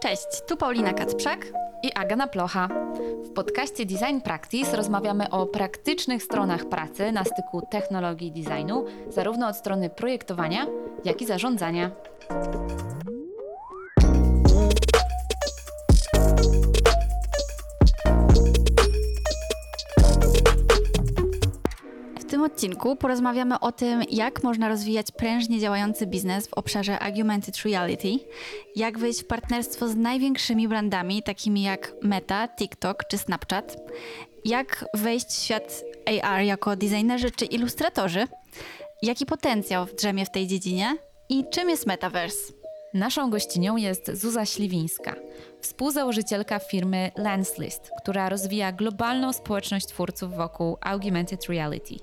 Cześć, tu Paulina Kacprzak i Agana Plocha. W podcaście Design Practice rozmawiamy o praktycznych stronach pracy na styku technologii designu, zarówno od strony projektowania, jak i zarządzania. Tym odcinku porozmawiamy o tym, jak można rozwijać prężnie działający biznes w obszarze Augmented Reality, jak wejść w partnerstwo z największymi brandami, takimi jak Meta, TikTok czy Snapchat, jak wejść w świat AR jako designerzy czy ilustratorzy, jaki potencjał drzemie w tej dziedzinie i czym jest Metaverse. Naszą gościnią jest Zuza Śliwińska, współzałożycielka firmy Lenslist, która rozwija globalną społeczność twórców wokół Augmented Reality.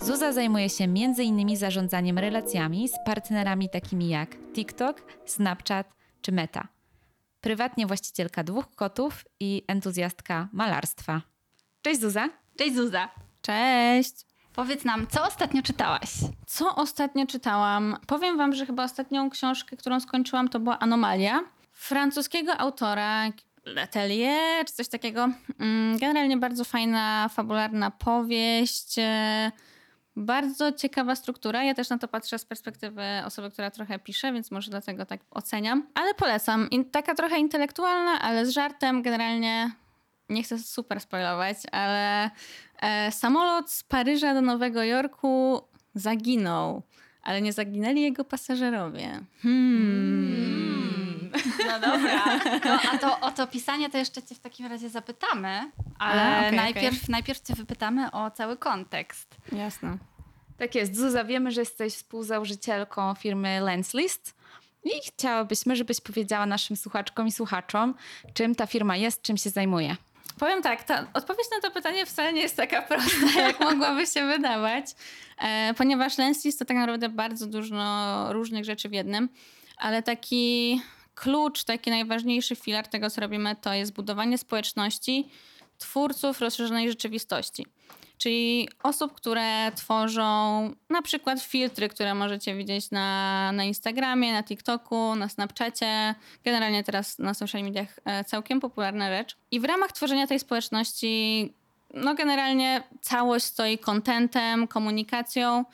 Zuza zajmuje się m.in. zarządzaniem relacjami z partnerami takimi jak TikTok, Snapchat czy Meta. Prywatnie właścicielka dwóch kotów i entuzjastka malarstwa. Cześć Zuza. Cześć Zuza. Cześć. Powiedz nam, co ostatnio czytałaś? Co ostatnio czytałam? Powiem wam, że chyba ostatnią książkę, którą skończyłam, to była Anomalia. Francuskiego autora, Letelier, czy coś takiego. Mm, generalnie bardzo fajna, fabularna powieść. Bardzo ciekawa struktura. Ja też na to patrzę z perspektywy osoby, która trochę pisze, więc może dlatego tak oceniam. Ale polecam. Taka trochę intelektualna, ale z żartem. Generalnie nie chcę super spoilować, ale e, samolot z Paryża do Nowego Jorku zaginął, ale nie zaginęli jego pasażerowie. Hmm. No dobra. No, a to o to pisanie to jeszcze cię w takim razie zapytamy, ale a, okay, najpierw, okay. najpierw cię wypytamy o cały kontekst. Jasne. Tak jest. Zuza, wiemy, że jesteś współzałożycielką firmy Lenslist. I chciałabyśmy, żebyś powiedziała naszym słuchaczkom i słuchaczom, czym ta firma jest, czym się zajmuje. Powiem tak, ta odpowiedź na to pytanie wcale nie jest taka prosta, jak mogłaby się wydawać, e, ponieważ Lenslist to tak naprawdę bardzo dużo różnych rzeczy w jednym, ale taki klucz, taki najważniejszy filar tego, co robimy, to jest budowanie społeczności twórców rozszerzonej rzeczywistości czyli osób, które tworzą na przykład filtry, które możecie widzieć na, na Instagramie, na TikToku, na Snapchacie, generalnie teraz na social mediach e, całkiem popularna rzecz. I w ramach tworzenia tej społeczności, no generalnie całość stoi kontentem, komunikacją,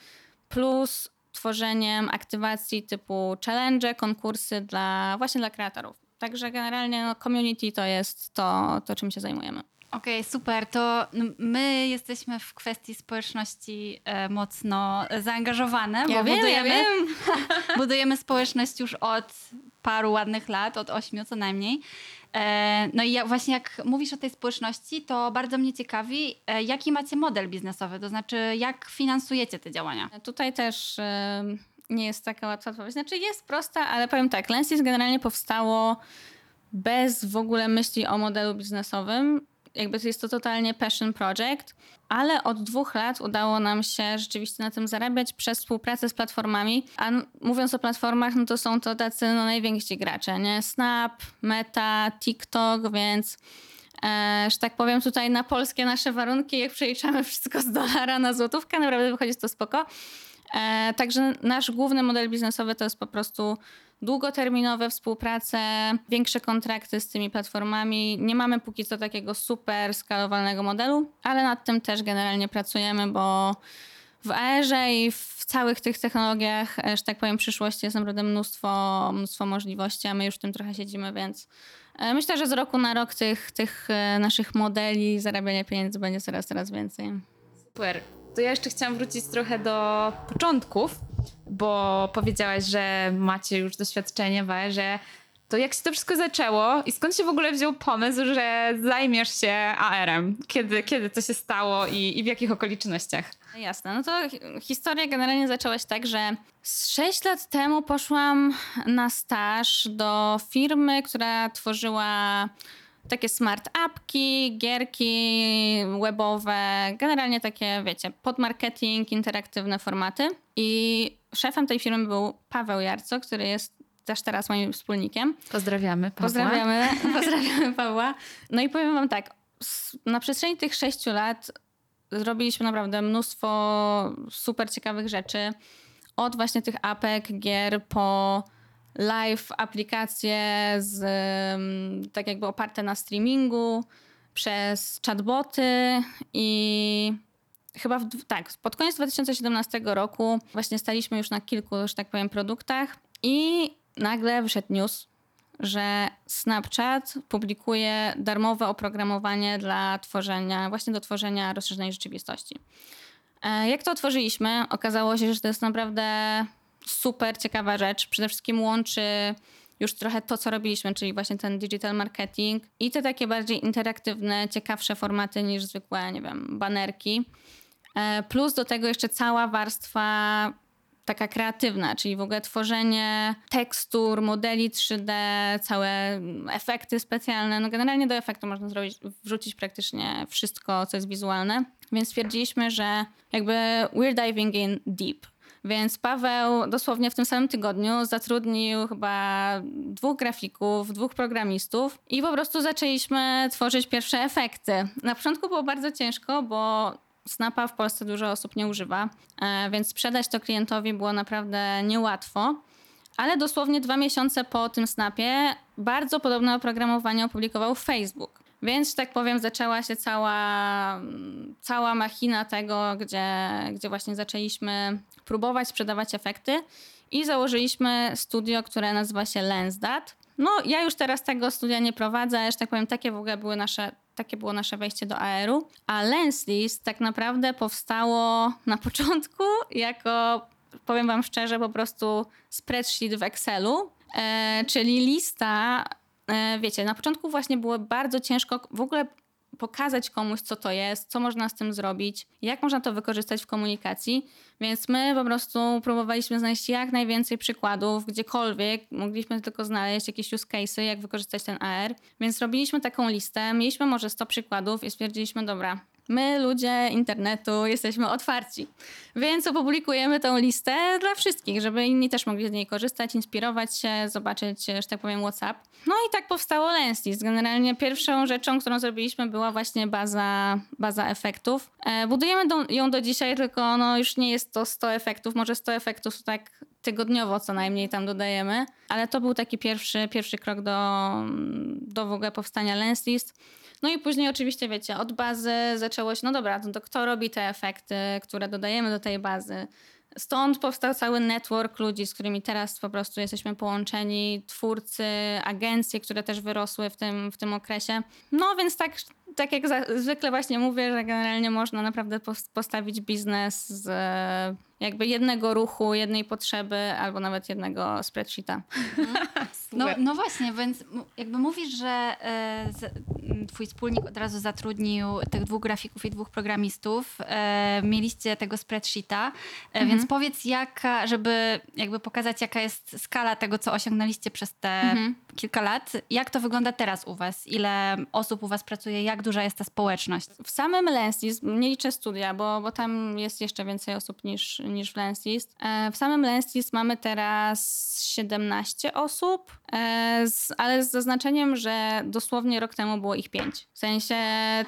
plus tworzeniem aktywacji typu challenge, konkursy dla właśnie dla kreatorów. Także generalnie no, community to jest to, to czym się zajmujemy. Okej, okay, super. To my jesteśmy w kwestii społeczności e, mocno zaangażowane. Ja bo wiem, budujemy, ja wiem. budujemy społeczność już od paru ładnych lat, od ośmiu co najmniej. E, no i ja, właśnie jak mówisz o tej społeczności, to bardzo mnie ciekawi, e, jaki macie model biznesowy, to znaczy jak finansujecie te działania? Tutaj też nie jest taka łatwa odpowiedź. Znaczy jest prosta, ale powiem tak, Lensis generalnie powstało bez w ogóle myśli o modelu biznesowym jakby to jest to totalnie passion project, ale od dwóch lat udało nam się rzeczywiście na tym zarabiać przez współpracę z platformami. A mówiąc o platformach, no to są to tacy no, najwięksi gracze, nie? Snap, Meta, TikTok, więc e, że tak powiem tutaj na polskie nasze warunki, jak przeliczamy wszystko z dolara na złotówkę, naprawdę wychodzi to spoko. E, także nasz główny model biznesowy to jest po prostu długoterminowe współprace, większe kontrakty z tymi platformami. Nie mamy póki co takiego super skalowalnego modelu, ale nad tym też generalnie pracujemy, bo w AR-ze i w całych tych technologiach, e, że tak powiem, przyszłości jest naprawdę mnóstwo, mnóstwo możliwości, a my już w tym trochę siedzimy, więc e, myślę, że z roku na rok tych, tych e, naszych modeli zarabiania pieniędzy będzie coraz, coraz więcej. Super. To ja jeszcze chciałam wrócić trochę do początków, bo powiedziałaś, że macie już doświadczenie w AR-ze. To jak się to wszystko zaczęło i skąd się w ogóle wziął pomysł, że zajmiesz się AR-em? Kiedy, kiedy to się stało i, i w jakich okolicznościach? Jasne, no to historia generalnie zaczęła się tak, że z 6 lat temu poszłam na staż do firmy, która tworzyła takie smart appki, gierki webowe, generalnie takie, wiecie, pod marketing, interaktywne formaty. I szefem tej firmy był Paweł Jarco, który jest też teraz moim wspólnikiem. Pozdrawiamy Pawła. Pozdrawiamy, pozdrawiamy Pawła. No i powiem wam tak, na przestrzeni tych sześciu lat zrobiliśmy naprawdę mnóstwo super ciekawych rzeczy. Od właśnie tych apek, gier po live aplikacje z, tak jakby oparte na streamingu, przez chatboty i chyba w, tak, pod koniec 2017 roku właśnie staliśmy już na kilku, że tak powiem, produktach i nagle wyszedł news, że Snapchat publikuje darmowe oprogramowanie dla tworzenia, właśnie do tworzenia rozszerzonej rzeczywistości. E, Jak to otworzyliśmy, okazało się, że to jest naprawdę super ciekawa rzecz. Przede wszystkim łączy już trochę to, co robiliśmy, czyli właśnie ten digital marketing i te takie bardziej interaktywne, ciekawsze formaty niż zwykłe, nie wiem, banerki. E, Plus do tego jeszcze cała warstwa taka kreatywna, czyli w ogóle tworzenie tekstur, modeli 3D, całe efekty specjalne. No generalnie do efektu można zrobić, wrzucić praktycznie wszystko, co jest wizualne. Więc stwierdziliśmy, że jakby we're diving in deep. Więc Paweł dosłownie w tym samym tygodniu zatrudnił chyba dwóch grafików, dwóch programistów i po prostu zaczęliśmy tworzyć pierwsze efekty. Na początku było bardzo ciężko, bo Snapa w Polsce dużo osób nie używa, e, więc sprzedać to klientowi było naprawdę niełatwo. Ale dosłownie dwa miesiące po tym Snapie bardzo podobne oprogramowanie opublikował Facebook. Więc, tak powiem, zaczęła się cała, cała machina tego, gdzie, gdzie właśnie zaczęliśmy próbować sprzedawać efekty i założyliśmy studio, które nazywa się LensDat. No, ja już teraz tego studia nie prowadzę, że tak powiem, takie w ogóle były nasze, takie było nasze wejście do AR-u. A LensList tak naprawdę powstało na początku jako, powiem wam szczerze, po prostu spreadsheet w Excelu, e, czyli lista wiecie, na początku właśnie było bardzo ciężko w ogóle pokazać komuś, co to jest, co można z tym zrobić, jak można to wykorzystać w komunikacji. Więc my po prostu próbowaliśmy znaleźć jak najwięcej przykładów, gdziekolwiek. Mogliśmy tylko znaleźć jakieś use cases, jak wykorzystać ten AR. Więc robiliśmy taką listę, mieliśmy może 100 przykładów i stwierdziliśmy, dobra, my, ludzie internetu, jesteśmy otwarci. Więc opublikujemy tą listę dla wszystkich, żeby inni też mogli z niej korzystać, inspirować się, zobaczyć, że tak powiem, WhatsApp. No i tak powstało Lenslist. Generalnie pierwszą rzeczą, którą zrobiliśmy, była właśnie baza, baza efektów. E, budujemy do, ją do dzisiaj, tylko no, już nie jest to 100 efektów, może 100 efektów tak tygodniowo co najmniej tam dodajemy, ale to był taki pierwszy, pierwszy krok do, do w ogóle powstania Lenslist. No i później oczywiście, wiecie, od bazy zaczęło się, no dobra, to, to kto robi te efekty, które dodajemy do tej bazy? Stąd powstał cały network ludzi, z którymi teraz po prostu jesteśmy połączeni, twórcy, agencje, które też wyrosły w tym, w tym okresie. No więc tak, tak jak za, zwykle właśnie mówię, że generalnie można naprawdę postawić biznes z jakby jednego ruchu, jednej potrzeby albo nawet jednego spreadsheeta. No, no właśnie, więc jakby mówisz, że e, z, twój wspólnik od razu zatrudnił tych dwóch grafików i dwóch programistów. E, mieliście tego spreadsheeta, e, mhm. więc powiedz jaka, żeby jakby pokazać jaka jest skala tego, co osiągnęliście przez te mhm. Kilka lat. Jak to wygląda teraz u was? Ile osób u was pracuje? Jak duża jest ta społeczność? W samym Lensis, nie liczę studia, bo, bo tam jest jeszcze więcej osób niż, niż w Lenslist. E, w samym Lenslist mamy teraz 17 osób, e, ale z zaznaczeniem, że dosłownie rok temu było ich 5. W sensie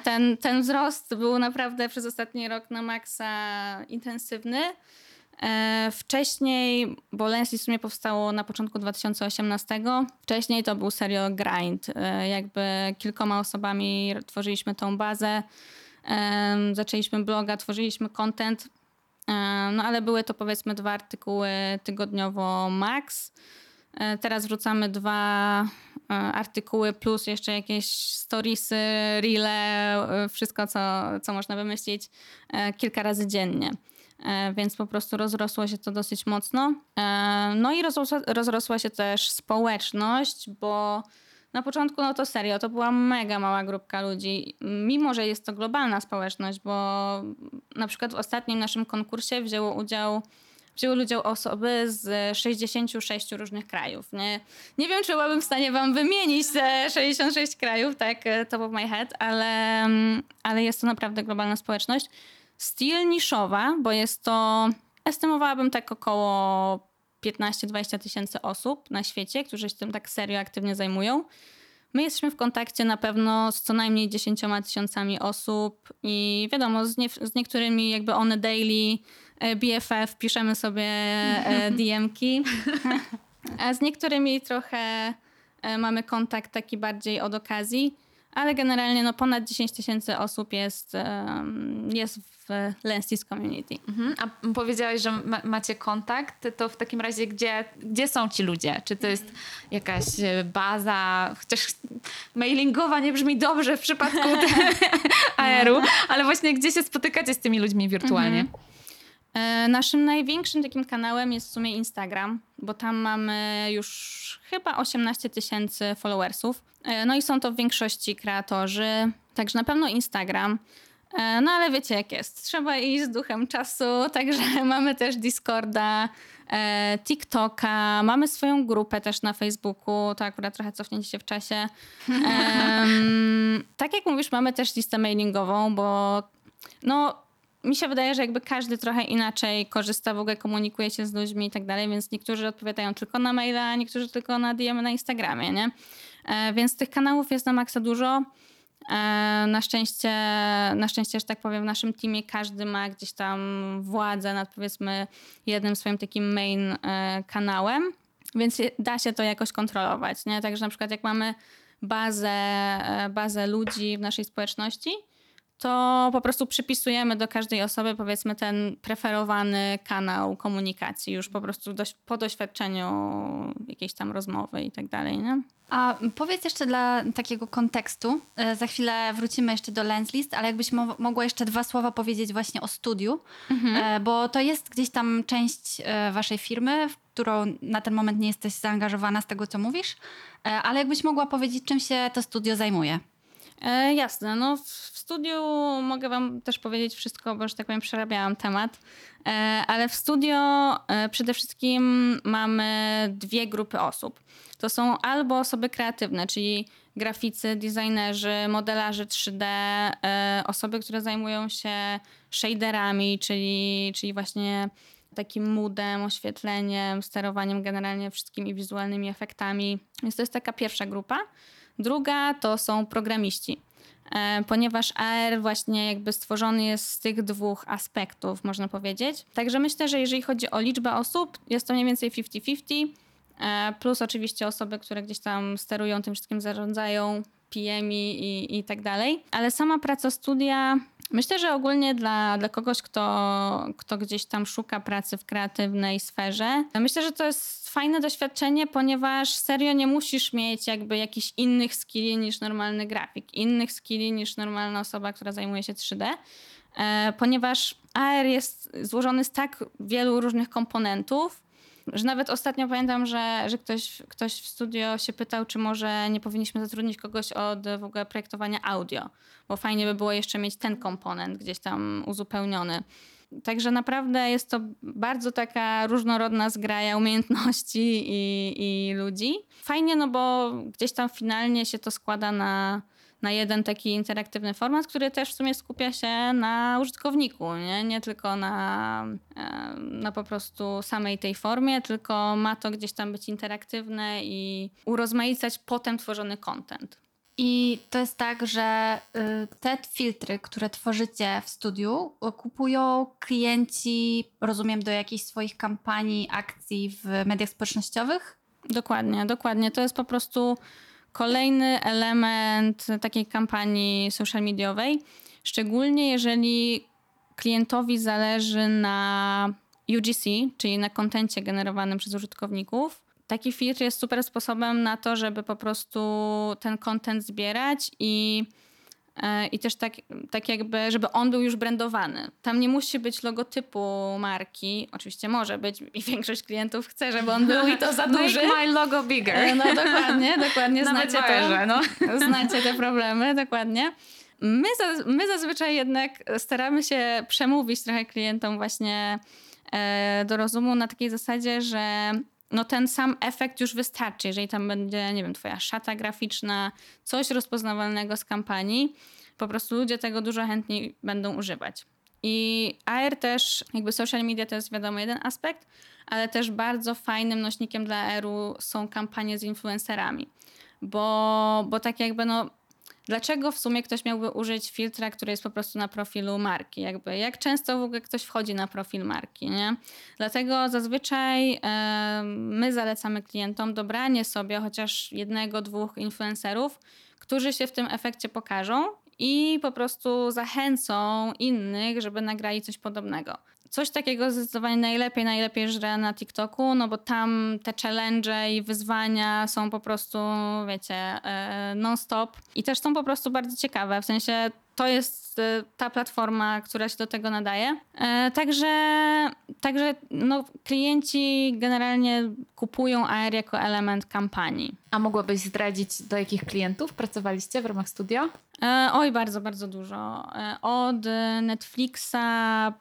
ten, ten wzrost był naprawdę przez ostatni rok na maksa intensywny. E, wcześniej, bo Lenslist w sumie powstało na początku 2018, wcześniej to był serio grind. Jakby kilkoma osobami tworzyliśmy tą bazę, zaczęliśmy bloga, tworzyliśmy content. E, no ale były to powiedzmy dwa artykuły tygodniowo max. E, teraz wrzucamy dwa e, artykuły plus jeszcze jakieś storiesy, reele, wszystko co, co można wymyślić kilka razy dziennie. Więc po prostu rozrosło się to dosyć mocno. No i rozrosła, się też społeczność, bo na początku, no to serio, to była mega mała grupka ludzi, mimo że jest to globalna społeczność, bo na przykład w ostatnim naszym konkursie wzięło udział wzięły udział osoby z 66 różnych krajów. Nie, nie wiem, czy byłabym w stanie wam wymienić te 66 krajów, tak, top of my head, ale, ale jest to naprawdę globalna społeczność. Styl niszowa, bo jest to, estymowałabym tak około 15-20 tysięcy osób na świecie, którzy się tym tak serio aktywnie zajmują. My jesteśmy w kontakcie na pewno z co najmniej 10 tysiącami osób i wiadomo, z, nie, z niektórymi jakby one daily, e, BFF, piszemy sobie e, DM-ki. A z niektórymi trochę e, mamy kontakt taki bardziej od okazji, ale generalnie no ponad 10 tysięcy osób jest, jest w Lensis Community. Mhm. A powiedziałaś, że ma, macie kontakt, to w takim razie gdzie, gdzie są ci ludzie? Czy to jest jakaś e, baza, chociaż mailingowa nie brzmi dobrze w przypadku AR-u, ale właśnie gdzie się spotykacie z tymi ludźmi wirtualnie? E, Naszym największym takim kanałem jest w sumie Instagram, bo tam mamy już chyba 18 tysięcy followersów. E, No i są to w większości kreatorzy, także na pewno Instagram. E, No ale wiecie jak jest, trzeba iść z duchem czasu, także mamy też Discorda, e, TikToka, mamy swoją grupę też na Facebooku, to akurat trochę cofnięcie się w czasie. Em, tak jak mówisz, mamy też listę mailingową, bo no mi się wydaje, że jakby każdy trochę inaczej korzysta, w ogóle komunikuje się z ludźmi i tak dalej, więc niektórzy odpowiadają tylko na maila, niektórzy tylko na DM na Instagramie, nie? E, więc tych kanałów jest na maksa dużo. E, na szczęście, na szczęście, że tak powiem, w naszym teamie każdy ma gdzieś tam władzę nad powiedzmy jednym swoim takim main e, kanałem, więc da się to jakoś kontrolować, nie? Także na przykład jak mamy bazę, bazę ludzi w naszej społeczności, to po prostu przypisujemy do każdej osoby, powiedzmy, ten preferowany kanał komunikacji, już po prostu po doświadczeniu jakiejś tam rozmowy i tak dalej, nie? A powiedz jeszcze dla takiego kontekstu, e, za chwilę wrócimy jeszcze do Lenslist, ale jakbyś mo- mogła jeszcze dwa słowa powiedzieć właśnie o studiu, e, bo to jest gdzieś tam część e, waszej firmy, w którą na ten moment nie jesteś zaangażowana z tego, co mówisz, ale jakbyś mogła powiedzieć, czym się to studio zajmuje. E, jasne, no w, w studiu mogę wam też powiedzieć wszystko, bo że tak powiem przerabiałam temat, e, ale w studio e, przede wszystkim mamy dwie grupy osób. To są albo osoby kreatywne, czyli graficy, designerzy, modelarze 3D, e, osoby, które zajmują się shaderami, czyli, czyli właśnie takim moodem, oświetleniem, sterowaniem generalnie wszystkimi wizualnymi efektami. Więc to jest taka pierwsza grupa. Druga to są programiści. E, Ponieważ AR właśnie jakby stworzony jest z tych dwóch aspektów, można powiedzieć. Także myślę, że jeżeli chodzi o liczbę osób, jest to mniej więcej 50-50, e, plus oczywiście osoby, które gdzieś tam sterują tym wszystkim, zarządzają, PM i, i tak dalej. Ale sama praca studia, myślę, że ogólnie dla, dla kogoś, kto, kto gdzieś tam szuka pracy w kreatywnej sferze, myślę, że to jest fajne doświadczenie, ponieważ serio nie musisz mieć jakby jakichś innych skilli niż normalny grafik, innych skilli niż normalna osoba, która zajmuje się 3D. E, ponieważ AR jest złożony z tak wielu różnych komponentów, że nawet ostatnio pamiętam, że, że ktoś, ktoś w studio się pytał, czy może nie powinniśmy zatrudnić kogoś od w ogóle projektowania audio, bo fajnie by było jeszcze mieć ten komponent gdzieś tam uzupełniony. Także naprawdę jest to bardzo taka różnorodna zgraja umiejętności i, i ludzi. Fajnie, no bo gdzieś tam finalnie się to składa na, na jeden taki interaktywny format, który też w sumie skupia się na użytkowniku, nie, nie tylko na, na po prostu samej tej formie, tylko ma to gdzieś tam być interaktywne i urozmaicać potem tworzony content. I to jest tak, że y, te filtry, które tworzycie w studiu, kupują klienci, rozumiem, do jakichś swoich kampanii, akcji w mediach społecznościowych? Dokładnie, dokładnie. To jest po prostu kolejny element takiej kampanii social mediowej. Szczególnie jeżeli klientowi zależy na UGC, czyli na kontencie generowanym przez użytkowników. Taki filtr jest super sposobem na to, żeby po prostu ten content zbierać i I też tak, tak jakby, żeby on był już brandowany. Tam nie musi być logotypu marki. Oczywiście może być i większość klientów chce, żeby on był i to za duży. Make my logo bigger. E, No dokładnie, dokładnie. Nawet Znacie Bayerze, to. no. Znacie te problemy, dokładnie. My, za, my zazwyczaj jednak staramy się przemówić trochę klientom właśnie e, do rozumu na takiej zasadzie, że no ten sam efekt już wystarczy. Jeżeli tam będzie, nie wiem, twoja szata graficzna, coś rozpoznawalnego z kampanii, po prostu ludzie tego dużo chętniej będą używać. I AR też, jakby social media to jest wiadomo jeden aspekt, ale też bardzo fajnym nośnikiem dla AR-u są kampanie z influencerami. Bo, bo tak jakby no, dlaczego w sumie ktoś miałby użyć filtra, który jest po prostu na profilu marki? Jakby jak często w ogóle ktoś wchodzi na profil marki, nie? Dlatego zazwyczaj my zalecamy klientom dobranie sobie chociaż jednego, dwóch influencerów, którzy się w tym efekcie pokażą i po prostu zachęcą innych, żeby nagrali coś podobnego. Coś takiego zdecydowanie najlepiej, najlepiej żre na TikToku, no bo tam te challenge i wyzwania są po prostu, wiecie, e, non-stop i też są po prostu bardzo ciekawe. W sensie to jest e, ta platforma, która się do tego nadaje. E, Także, także no, klienci generalnie kupują AR jako element kampanii. A mogłabyś zdradzić, do jakich klientów pracowaliście w ramach studio? E, Oj, bardzo, bardzo dużo. E, Od Netflixa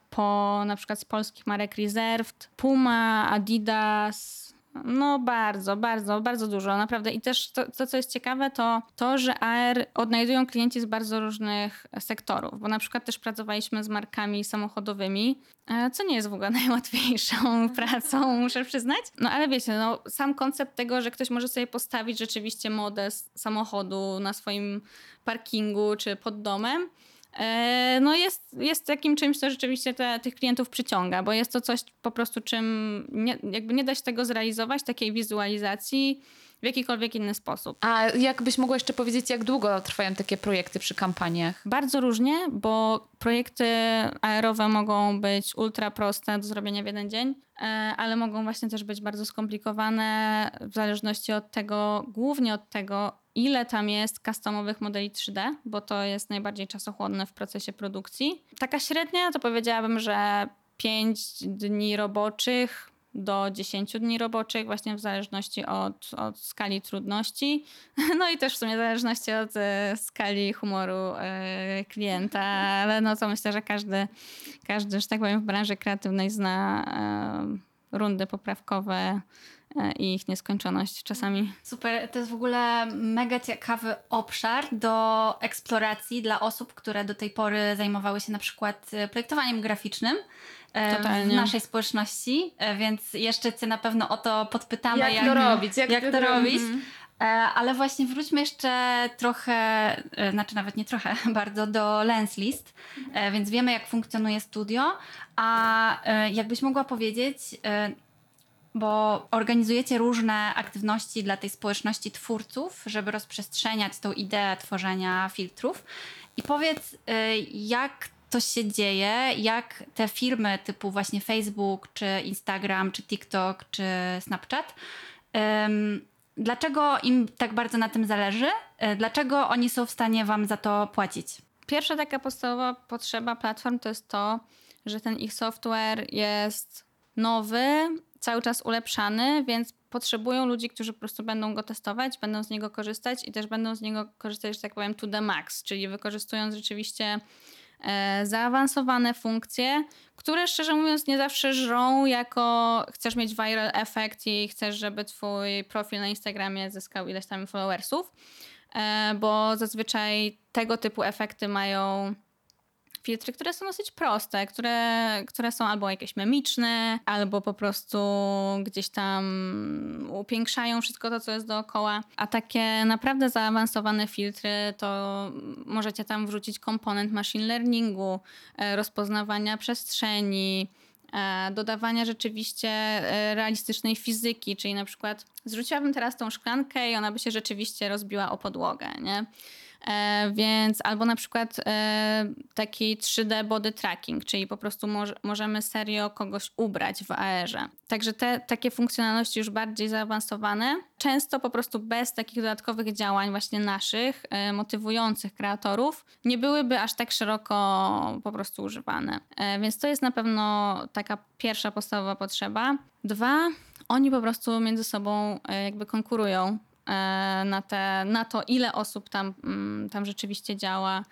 po na przykład z polskich marek Reserved, Puma, Adidas. No bardzo, bardzo, bardzo dużo, naprawdę. I też to, to, co jest ciekawe, to to, że AR odnajdują klienci z bardzo różnych sektorów, bo na przykład też pracowaliśmy z markami samochodowymi, e, co nie jest w ogóle najłatwiejszą pracą, muszę przyznać. No ale wiecie, no, sam koncept tego, że ktoś może sobie postawić rzeczywiście model s- samochodu na swoim parkingu czy pod domem, no jest, jest takim czymś, co rzeczywiście te, tych klientów przyciąga, bo jest to coś po prostu, czym nie, jakby nie da się tego zrealizować, takiej wizualizacji w jakikolwiek inny sposób. A jakbyś mogła jeszcze powiedzieć, jak długo trwają takie projekty przy kampaniach? Bardzo różnie, bo projekty aerowe mogą być ultra proste do zrobienia w jeden dzień, e, ale mogą właśnie też być bardzo skomplikowane w zależności od tego, głównie od tego, ile tam jest customowych modeli 3D, bo to jest najbardziej czasochłonne w procesie produkcji. Taka średnia to powiedziałabym, że 5 dni roboczych do 10 dni roboczych, właśnie w zależności od, od skali trudności. No i też w sumie w zależności od e, skali humoru e, klienta, ale no to myślę, że każdy, każdy, że tak powiem, w branży kreatywnej zna e, rundy poprawkowe i ich nieskończoność czasami. Super, to jest w ogóle mega ciekawy obszar do eksploracji dla osób, które do tej pory zajmowały się na przykład e, projektowaniem graficznym e, w Totalnie. naszej społeczności, e, więc jeszcze Cię na pewno o to podpytamy. Jak to robić? Jak Jak, to robić. Mhm. E, Ale właśnie wróćmy jeszcze trochę, e, znaczy nawet nie trochę, bardzo do Lens List, E, więc wiemy jak funkcjonuje studio, a e, jakbyś mogła powiedzieć, e, bo organizujecie różne aktywności dla tej społeczności twórców, żeby rozprzestrzeniać tą ideę tworzenia filtrów. I powiedz, y, jak to się dzieje, jak te firmy typu właśnie Facebook, czy Instagram, czy TikTok, czy Snapchat, dlaczego im tak bardzo na tym zależy? Y, Dlaczego oni są w stanie wam za to płacić? Pierwsza taka podstawowa potrzeba platform to jest to, że ten ich software jest nowy, cały czas ulepszany, więc potrzebują ludzi, którzy po prostu będą go testować, będą z niego korzystać i też będą z niego korzystać, że tak powiem, to the max, czyli wykorzystując rzeczywiście e, zaawansowane funkcje, które szczerze mówiąc nie zawsze żrą jako chcesz mieć viral effect i chcesz, żeby twój profil na Instagramie zyskał ileś tam followersów, e, bo zazwyczaj tego typu efekty mają filtry, które są dosyć proste, które, które są albo jakieś memiczne, albo po prostu gdzieś tam upiększają wszystko to, co jest dookoła. A takie naprawdę zaawansowane filtry, to możecie tam wrzucić komponent machine learningu, e, rozpoznawania przestrzeni, e, dodawania rzeczywiście e, realistycznej fizyki, czyli na przykład zrzuciłabym teraz tą szklankę i ona by się rzeczywiście rozbiła o podłogę, nie? E, więc albo na przykład e, taki 3D body tracking, czyli po prostu moż, możemy serio kogoś ubrać w AR-ze. Także te takie funkcjonalności już bardziej zaawansowane, często po prostu bez takich dodatkowych działań właśnie naszych, e, motywujących kreatorów, nie byłyby aż tak szeroko po prostu używane. Więc to jest na pewno taka pierwsza podstawowa potrzeba. Dwa, oni po prostu między sobą jakby konkurują na, te, na to, ile osób tam, mm, tam rzeczywiście działa,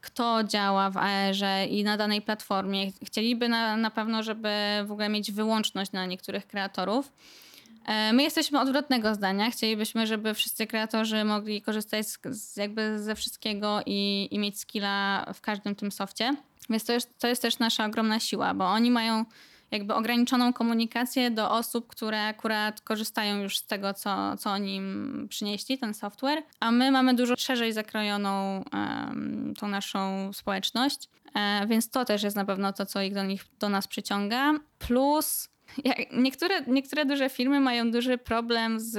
kto działa w AR-ze i na danej platformie. Chcieliby na, na pewno, żeby w ogóle mieć wyłączność na niektórych kreatorów. E, My jesteśmy odwrotnego zdania. Chcielibyśmy, żeby wszyscy kreatorzy mogli korzystać z, z jakby ze wszystkiego i, i mieć skilla w każdym tym softie. Więc to jest, to jest też nasza ogromna siła, bo oni mają jakby ograniczoną komunikację do osób, które akurat korzystają już z tego, co, co oni przynieśli, ten software, a my mamy dużo szerzej zakrojoną um, tą naszą społeczność, e, więc to też jest na pewno to, co ich do, nich, do nas przyciąga. Plus niektóre, niektóre duże firmy mają duży problem z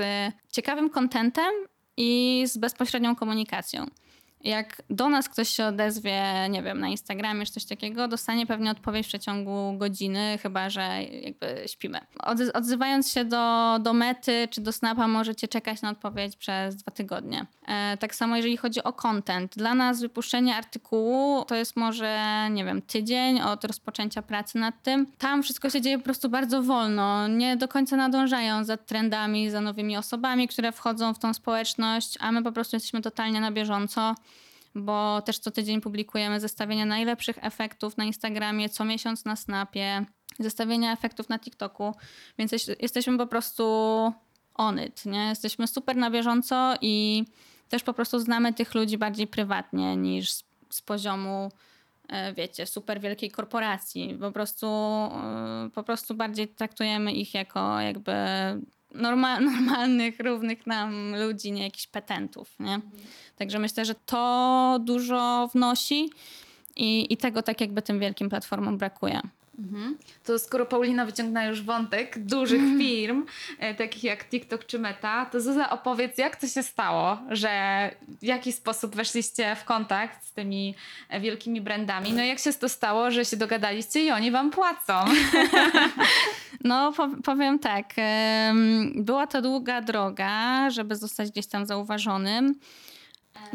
ciekawym kontentem i z bezpośrednią komunikacją jak do nas ktoś się odezwie, nie wiem, na Instagramie czy coś takiego, dostanie pewnie odpowiedź w przeciągu godziny, chyba że jakby śpimy. odzywając się do, do mety czy do snapa, możecie czekać na odpowiedź przez dwa tygodnie. E, tak samo jeżeli chodzi o content. Dla nas wypuszczenie artykułu to jest może, nie wiem, tydzień od rozpoczęcia pracy nad tym. Tam wszystko się dzieje po prostu bardzo wolno. Nie do końca nadążają za trendami, za nowymi osobami, które wchodzą w tą społeczność, a my po prostu jesteśmy totalnie na bieżąco bo też co tydzień publikujemy zestawienia najlepszych efektów na Instagramie, co miesiąc na Snapie, zestawienia efektów na TikToku, więc jesteśmy po prostu on it, nie? Jesteśmy super na bieżąco i też po prostu znamy tych ludzi bardziej prywatnie niż z, z poziomu e, wiecie, super wielkiej korporacji. Po prostu, e, po prostu bardziej traktujemy ich jako jakby norma normalnych, równych nam ludzi, nie jakichś petentów, nie? Także myślę, że to dużo wnosi i, i tego tak jakby tym wielkim platformom brakuje. Mhm. To skoro Paulina wyciągnęła już wątek dużych mhm. firm, e, takich jak TikTok czy Meta, to Zuza opowiedz, jak to się stało, że w jaki sposób weszliście w kontakt z tymi e, wielkimi brandami, no jak się to stało, że się dogadaliście i oni wam płacą? No powiem tak, była to długa droga, żeby zostać gdzieś tam zauważonym.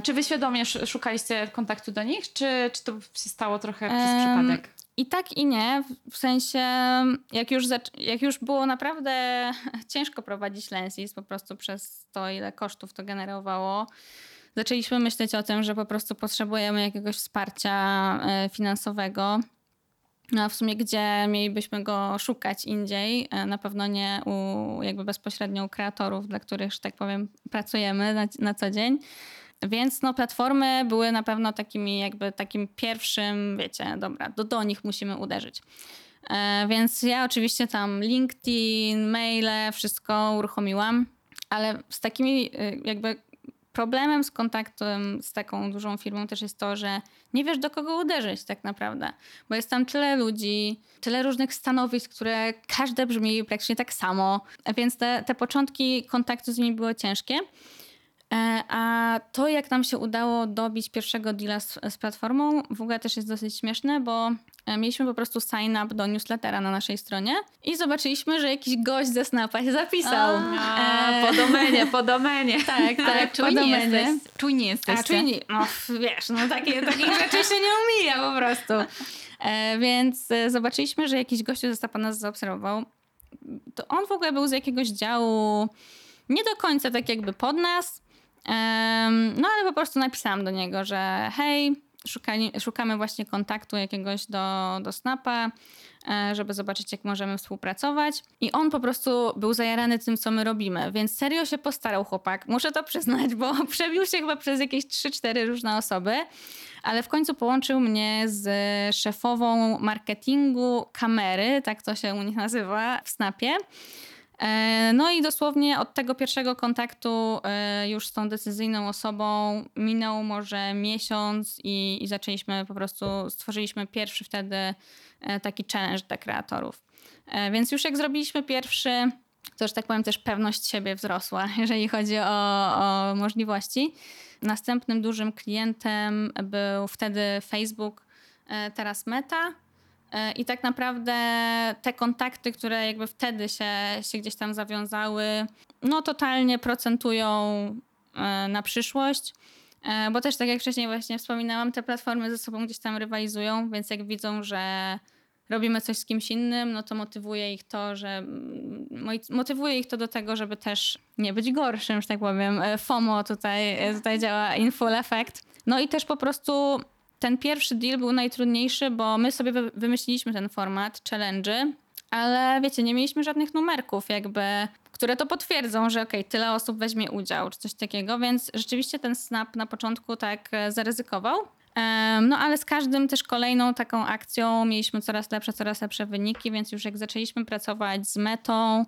Czy wy świadomie szukaliście kontaktu do nich, czy, czy to się stało trochę przez przypadek? I tak i nie, w sensie jak już, jak już było naprawdę ciężko prowadzić Lensis po prostu przez to, ile kosztów to generowało, zaczęliśmy myśleć o tym, że po prostu potrzebujemy jakiegoś wsparcia e, finansowego. No a w sumie gdzie mielibyśmy go szukać indziej? E, na pewno nie u jakby bezpośrednio u kreatorów, dla których, że tak powiem, pracujemy na, na co dzień. Więc no, platformy były na pewno takimi jakby takim pierwszym, wiecie, dobra, do, do nich musimy uderzyć. E, więc ja oczywiście tam LinkedIn, maile, wszystko uruchomiłam, ale z takimi y, jakby problemem z kontaktem z taką dużą firmą też jest to, że nie wiesz do kogo uderzyć tak naprawdę, bo jest tam tyle ludzi, tyle różnych stanowisk, które każde brzmi praktycznie tak samo, więc te, te początki kontaktu z nimi były ciężkie. E, a to, jak nam się udało dobić pierwszego deala z, z, platformą, w ogóle też jest dosyć śmieszne, bo e, mieliśmy po prostu sign up do newslettera na naszej stronie i zobaczyliśmy, że jakiś gość ze Snapa się zapisał. A, e... Po domenie, po domenie. Tak, tak, czujni, jesteś, czujni jesteście. A, czujni, no wiesz, no takie, takich rzeczy się nie umija po prostu. E, więc e, zobaczyliśmy, że jakiś gościu ze Snapa nas zaobserwował. To on w ogóle był z jakiegoś działu nie do końca tak jakby pod nas, no ale po prostu napisałam do niego, że hej, szukali, szukamy właśnie kontaktu jakiegoś do, do Snapa, e, żeby zobaczyć, jak możemy współpracować. I on po prostu był zajarany tym, co my robimy, więc serio się postarał chłopak. Muszę to przyznać, bo przebił się chyba przez jakieś 3-4 różne osoby, ale w końcu połączył mnie z szefową marketingu kamery, tak to się u nich nazywa w Snapie. E, no i dosłownie od tego pierwszego kontaktu e, już z tą decyzyjną osobą minął może miesiąc i, i zaczęliśmy po prostu, stworzyliśmy pierwszy wtedy e, taki challenge dla kreatorów. Więc już jak zrobiliśmy pierwszy, to że tak powiem też pewność siebie wzrosła, jeżeli chodzi o, o możliwości. Następnym dużym klientem był wtedy Facebook, teraz Meta. E, I tak naprawdę te kontakty, które jakby wtedy się, się gdzieś tam zawiązały, no totalnie procentują e, na przyszłość. E, bo też tak jak wcześniej właśnie wspominałam, te platformy ze sobą gdzieś tam rywalizują, więc jak widzą, że robimy coś z kimś innym, no to motywuje ich to, że motywuje ich to do tego, żeby też nie być gorszym, że tak powiem. FOMO tutaj, tutaj działa in full effect. No i też po prostu ten pierwszy deal był najtrudniejszy, bo my sobie wymyśliliśmy ten format challenge, ale wiecie, nie mieliśmy żadnych numerków, jakby, które to potwierdzą, że okej, okay, tyle osób weźmie udział, czy coś takiego, więc rzeczywiście ten snap na początku tak e, zaryzykował. No ale z każdym też kolejną taką akcją mieliśmy coraz lepsze, coraz lepsze wyniki, więc już jak zaczęliśmy pracować z metą,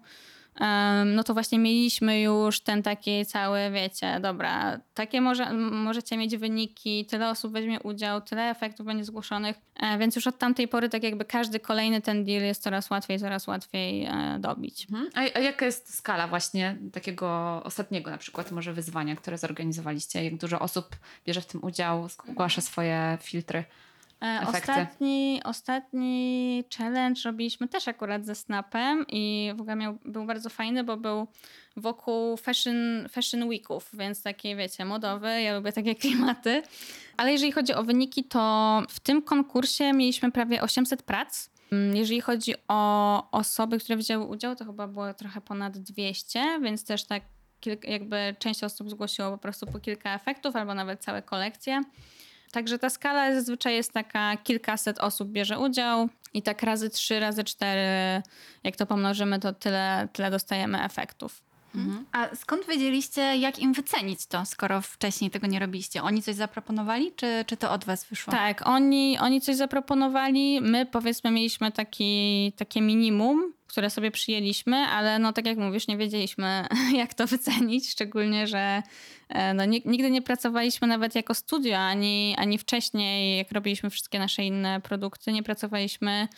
no to właśnie mieliśmy już ten taki cały, wiecie, dobra, takie może, możecie mieć wyniki, tyle osób weźmie udział, tyle efektów będzie zgłoszonych, e, więc już od tamtej pory tak jakby każdy kolejny ten deal jest coraz łatwiej, coraz łatwiej e, dobić. Mhm. A, a jaka jest skala właśnie takiego ostatniego na przykład może wyzwania, które zorganizowaliście? Jak dużo osób bierze w tym udział, zgłasza swoje filtry? E, efekty. Ostatni, ostatni challenge robiliśmy też akurat ze Snapem i w ogóle miał, był bardzo fajny, bo był wokół fashion, fashion weeków, więc takie wiecie, modowy, ja lubię takie klimaty. Ale jeżeli chodzi o wyniki, to w tym konkursie mieliśmy prawie 800 prac. Mm, Jeżeli chodzi o osoby, które wzięły udział, to chyba było trochę ponad 200, więc też tak kilka, jakby część osób zgłosiło po prostu po kilka efektów albo nawet całe kolekcje. Także ta skala zazwyczaj jest taka, kilkaset osób bierze udział i tak razy trzy, razy cztery, jak to pomnożymy, to tyle, tyle dostajemy efektów. A skąd wiedzieliście, jak im wycenić to, skoro wcześniej tego nie robiliście? Oni coś zaproponowali, czy, czy to od was wyszło? Tak, oni, oni coś zaproponowali, my powiedzmy mieliśmy taki, takie minimum, które sobie przyjęliśmy, ale no tak jak mówisz, nie wiedzieliśmy jak to wycenić, szczególnie, że e, no, ni- nigdy nie pracowaliśmy nawet jako studio, ani, ani wcześniej, jak robiliśmy wszystkie nasze inne produkty, nie pracowaliśmy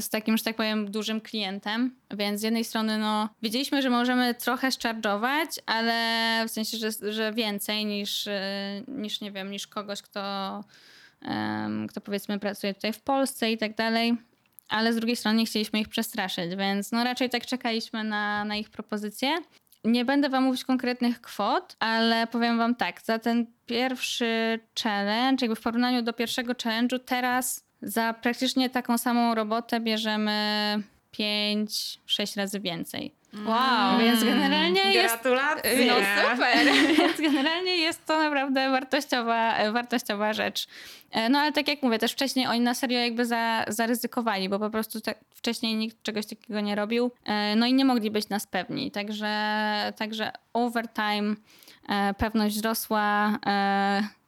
z takim, że tak powiem, dużym klientem, więc z jednej strony no, wiedzieliśmy, że możemy trochę szczarżować, ale w sensie, że, że więcej niż, e, niż, nie wiem, niż kogoś, kto, kto powiedzmy pracuje tutaj w Polsce i tak dalej. Ale z drugiej strony nie chcieliśmy ich przestraszyć, więc no raczej tak czekaliśmy na, na ich propozycje. Nie będę wam mówić konkretnych kwot, ale powiem wam tak, za ten pierwszy challenge, jakby w porównaniu do pierwszego challenge'u, teraz za praktycznie taką samą robotę bierzemy 5-6 razy więcej. Wow. Więc generalnie jest Gratulacje! no super! Więc generalnie jest to naprawdę wartościowa, wartościowa rzecz. E, No ale tak jak mówię, też wcześniej oni na serio jakby za, zaryzykowali, bo po prostu tak, wcześniej nikt czegoś takiego nie robił. E, No i nie mogli być nas pewni. Także, także overtime e, pewność wzrosła,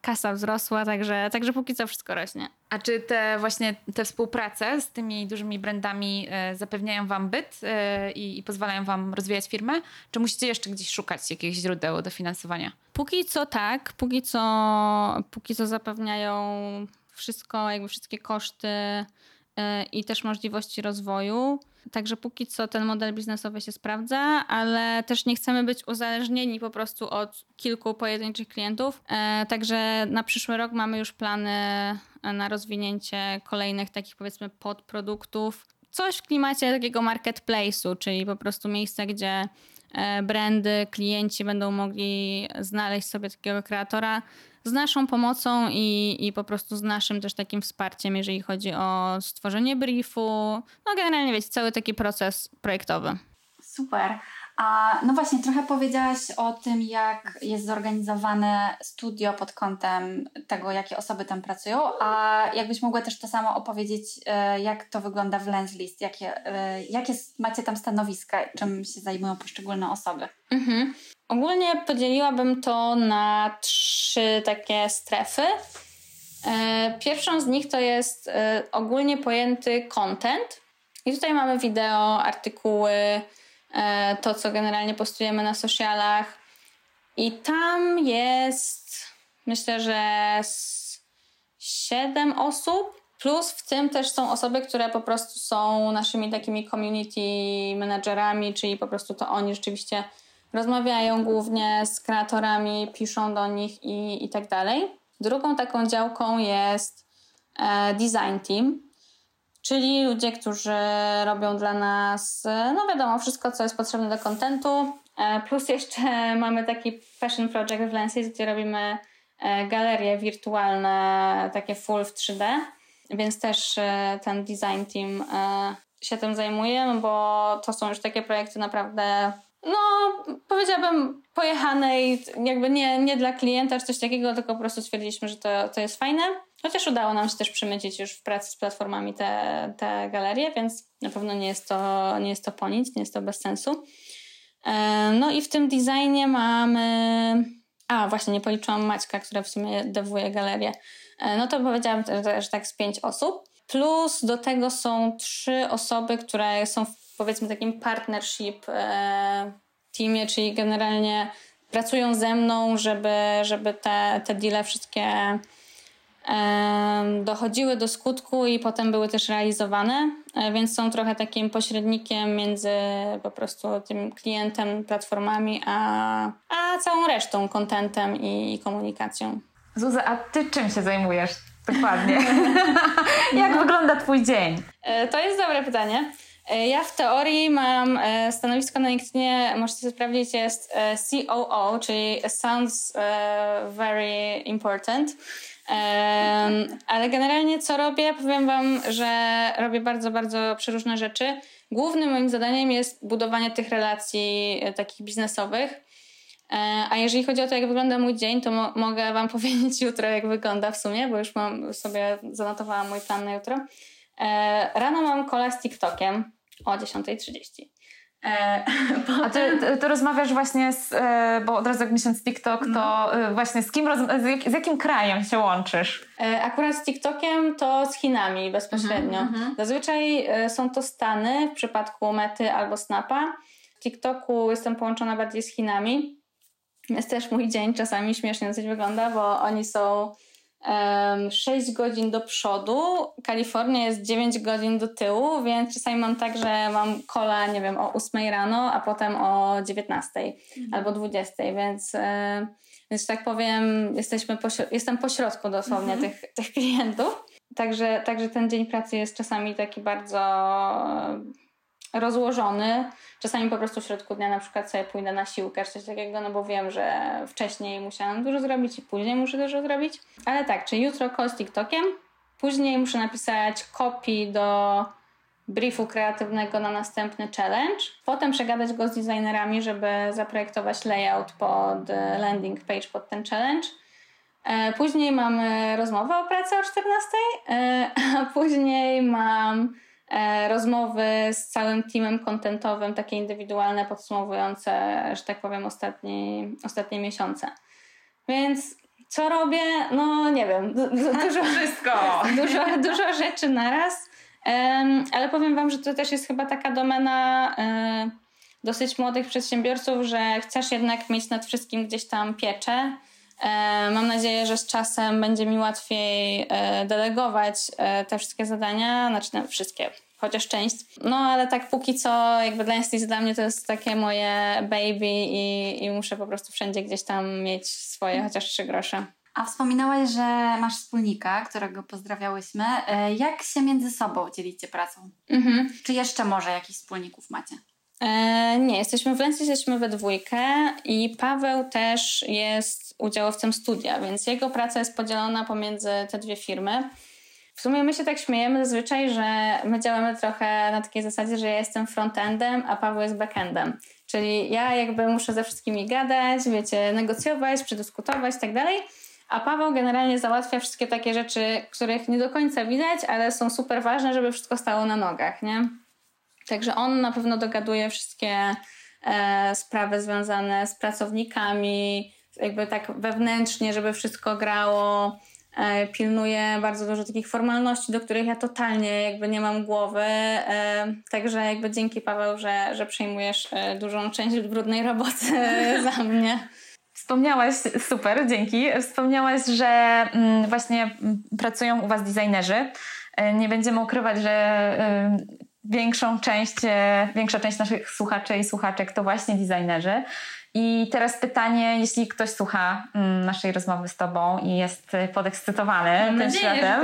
kasa wzrosła, także, także póki co wszystko rośnie. A czy te właśnie te współprace z tymi dużymi brandami e, zapewniają wam byt e, i, i pozwalają wam rozwijać firmę? Czy musicie jeszcze gdzieś szukać jakichś źródeł dofinansowania? Póki co tak, póki co, póki co zapewniają wszystko, jakby wszystkie koszty i też możliwości rozwoju. Także póki co ten model biznesowy się sprawdza, ale też nie chcemy być uzależnieni po prostu od kilku pojedynczych klientów. E, Także na przyszły rok mamy już plany e, na rozwinięcie kolejnych takich powiedzmy podproduktów. Coś w klimacie takiego marketplace'u, czyli po prostu miejsca, gdzie e, brandy, klienci będą mogli znaleźć sobie takiego kreatora z naszą pomocą i, i po prostu z naszym też takim wsparciem, jeżeli chodzi o stworzenie briefu. No generalnie wiecie, cały taki proces projektowy. Super. A no właśnie, trochę powiedziałaś o tym, jak jest zorganizowane studio pod kątem tego, jakie osoby tam pracują, a jakbyś mogła też to samo opowiedzieć, e, jak to wygląda w Lens List, jakie, e, jakie macie tam stanowiska, czym się zajmują poszczególne osoby. Mhm. Ogólnie podzieliłabym to na trzy takie strefy. E, Pierwszą z nich to jest e, ogólnie pojęty content. I tutaj mamy wideo, artykuły, e, to co generalnie postujemy na socialach. I tam jest, myślę, że siedem osób. Plus w tym też są osoby, które po prostu są naszymi takimi community managerami, czyli po prostu to oni rzeczywiście rozmawiają głównie z kreatorami, piszą do nich i, i tak dalej. Drugą taką działką jest e, design team, czyli ludzie, którzy robią dla nas, no wiadomo, wszystko, co jest potrzebne do kontentu. E, plus jeszcze mamy taki fashion project w Lensis, gdzie robimy e, galerie wirtualne, takie full w 3D, więc też ten design team się tym zajmuje, bo to są już takie projekty naprawdę no, powiedziałabym pojechane i jakby nie, nie dla klienta czy coś takiego, tylko po prostu stwierdziliśmy, że to, to jest fajne. Chociaż udało nam się też przemycić już w pracy z platformami te, te galerie, więc na pewno nie jest to, nie jest to po nic, nie jest to bez sensu. E, No i w tym designie mamy A, właśnie, nie policzyłam Maćka, która w sumie dewuje galerię. E, no to powiedziałam, że, tak z pięć osób. Plus do tego są trzy osoby, które są powiedzmy takim partnership e, teamie, czyli generalnie pracują ze mną, żeby, żeby te, te deale wszystkie em, dochodziły do skutku i potem były też realizowane, E, więc są trochę takim pośrednikiem między po prostu tym klientem, platformami, a, a całą resztą, contentem i komunikacją. Zuza, a ty czym się zajmujesz dokładnie? Jak wygląda twój dzień? E, To jest dobre pytanie. E, Ja w teorii mam e, stanowisko na LinkedInie, możecie sprawdzić, jest e, COO, czyli Sounds Very Important. Ale generalnie co robię? Powiem Wam, że robię bardzo, bardzo przeróżne rzeczy. Głównym moim zadaniem jest budowanie tych relacji takich biznesowych. A jeżeli chodzi o to, jak wygląda mój dzień, to mo- mogę Wam powiedzieć jutro, jak wygląda w sumie, bo już mam sobie zanotowałam mój plan na jutro. E, rano mam kola z TikTokiem o 10.30. E, A ty, ty, ty rozmawiasz właśnie z, e, bo od razu jak z TikTok, to e, właśnie z kim, z, jak, z jakim krajem się łączysz? Akurat z TikTokiem to z Chinami bezpośrednio. Zazwyczaj e, są to Stany w przypadku Mety albo Snapa. W TikToku jestem połączona bardziej z Chinami. Jest też mój dzień czasami śmiesznie dosyć wygląda, bo oni są em, 6 godzin do przodu, Kalifornia jest 9 godzin do tyłu, więc czasami mam tak, że mam kola, nie wiem, o 8 rano, a potem o 19 albo 20, więc, e, więc tak powiem, jesteśmy pośro- jestem pośrodku dosłownie tych, tych klientów. Także, także ten dzień pracy jest czasami taki bardzo rozłożony. Czasami po prostu w środku dnia na przykład sobie pójdę na siłkę czy coś takiego, no bo wiem, że wcześniej musiałam dużo zrobić i później muszę dużo zrobić. Ale tak, czyli jutro call z TikTokiem, później muszę napisać copy do briefu kreatywnego na następny challenge, potem przegadać go z designerami, żeby zaprojektować layout pod e, landing page pod ten challenge. E, Później mamy rozmowę o pracy o 14, e, a później mam rozmowy z całym teamem contentowym, takie indywidualne, podsumowujące, że tak powiem, ostatnie, ostatnie miesiące. Więc co robię? No nie wiem, du- du- dużo, Wszystko! dużo, dużo rzeczy naraz, Em, ale powiem Wam, że to też jest chyba taka domena e, dosyć młodych przedsiębiorców, że chcesz jednak mieć nad wszystkim gdzieś tam pieczę. E, Mam nadzieję, że z czasem będzie mi łatwiej e, delegować e, te wszystkie zadania, znaczy no, wszystkie, chociaż część. No ale tak póki co, jakby dla Instance dla mnie to jest takie moje baby i, i muszę po prostu wszędzie gdzieś tam mieć swoje chociaż trzy grosze. A wspominałaś, że masz wspólnika, którego pozdrawiałyśmy. Jak się między sobą dzielicie pracą? Mhm. Czy jeszcze może jakichś wspólników macie? E, nie, jesteśmy w Lensie, jesteśmy we dwójkę i Paweł też jest udziałowcem studia, więc jego praca jest podzielona pomiędzy te dwie firmy. W sumie my się tak śmiejemy zazwyczaj, że my działamy trochę na takiej zasadzie, że ja jestem frontendem, a Paweł jest backendem. Czyli ja jakby muszę ze wszystkimi gadać, wiecie, negocjować, przedyskutować i tak dalej, a Paweł generalnie załatwia wszystkie takie rzeczy, których nie do końca widać, ale są super ważne, żeby wszystko stało na nogach, nie? Także on na pewno dogaduje wszystkie e, sprawy związane z pracownikami, jakby tak wewnętrznie, żeby wszystko grało. E, pilnuje bardzo dużo takich formalności, do których ja totalnie jakby nie mam głowy. E, także jakby dzięki Paweł, że, że przejmujesz e, dużą część brudnej roboty za mnie. Wspomniałaś, super, dzięki. Wspomniałaś, że mm, właśnie mm, pracują u Was designerzy. E, Nie będziemy ukrywać, że y, większą część, e, większa część naszych słuchaczy i słuchaczek to właśnie designerzy. I teraz pytanie, jeśli ktoś słucha mm, naszej rozmowy z Tobą i jest podekscytowany tym światem,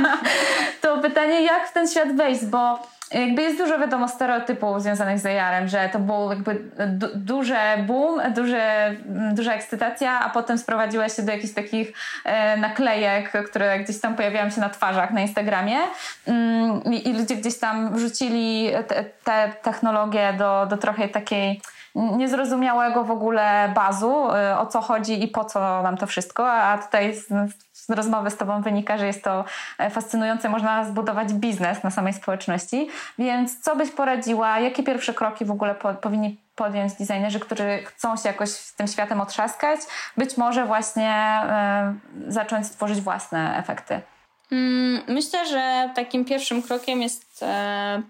to pytanie, jak w ten świat wejść, bo jakby jest dużo wiadomo stereotypów związanych z AR-em, że to było jakby du- duże boom, duże, mm, duża ekscytacja, a potem sprowadziła się do jakichś takich e, naklejek, które gdzieś tam pojawiają się na twarzach na Instagramie. Mm, i, i ludzie gdzieś tam wrzucili te, te technologie do, do trochę takiej niezrozumiałego w ogóle bazu, y, o co chodzi i po co nam to wszystko, a tutaj z, z rozmowy z Tobą wynika, że jest to e, fascynujące, można zbudować biznes na samej społeczności, więc co byś poradziła, jakie pierwsze kroki w ogóle po, powinni podjąć designerzy, którzy chcą się jakoś z tym światem otrzaskać, być może właśnie e, zacząć tworzyć własne efekty? Mm, myślę, że takim pierwszym krokiem jest e,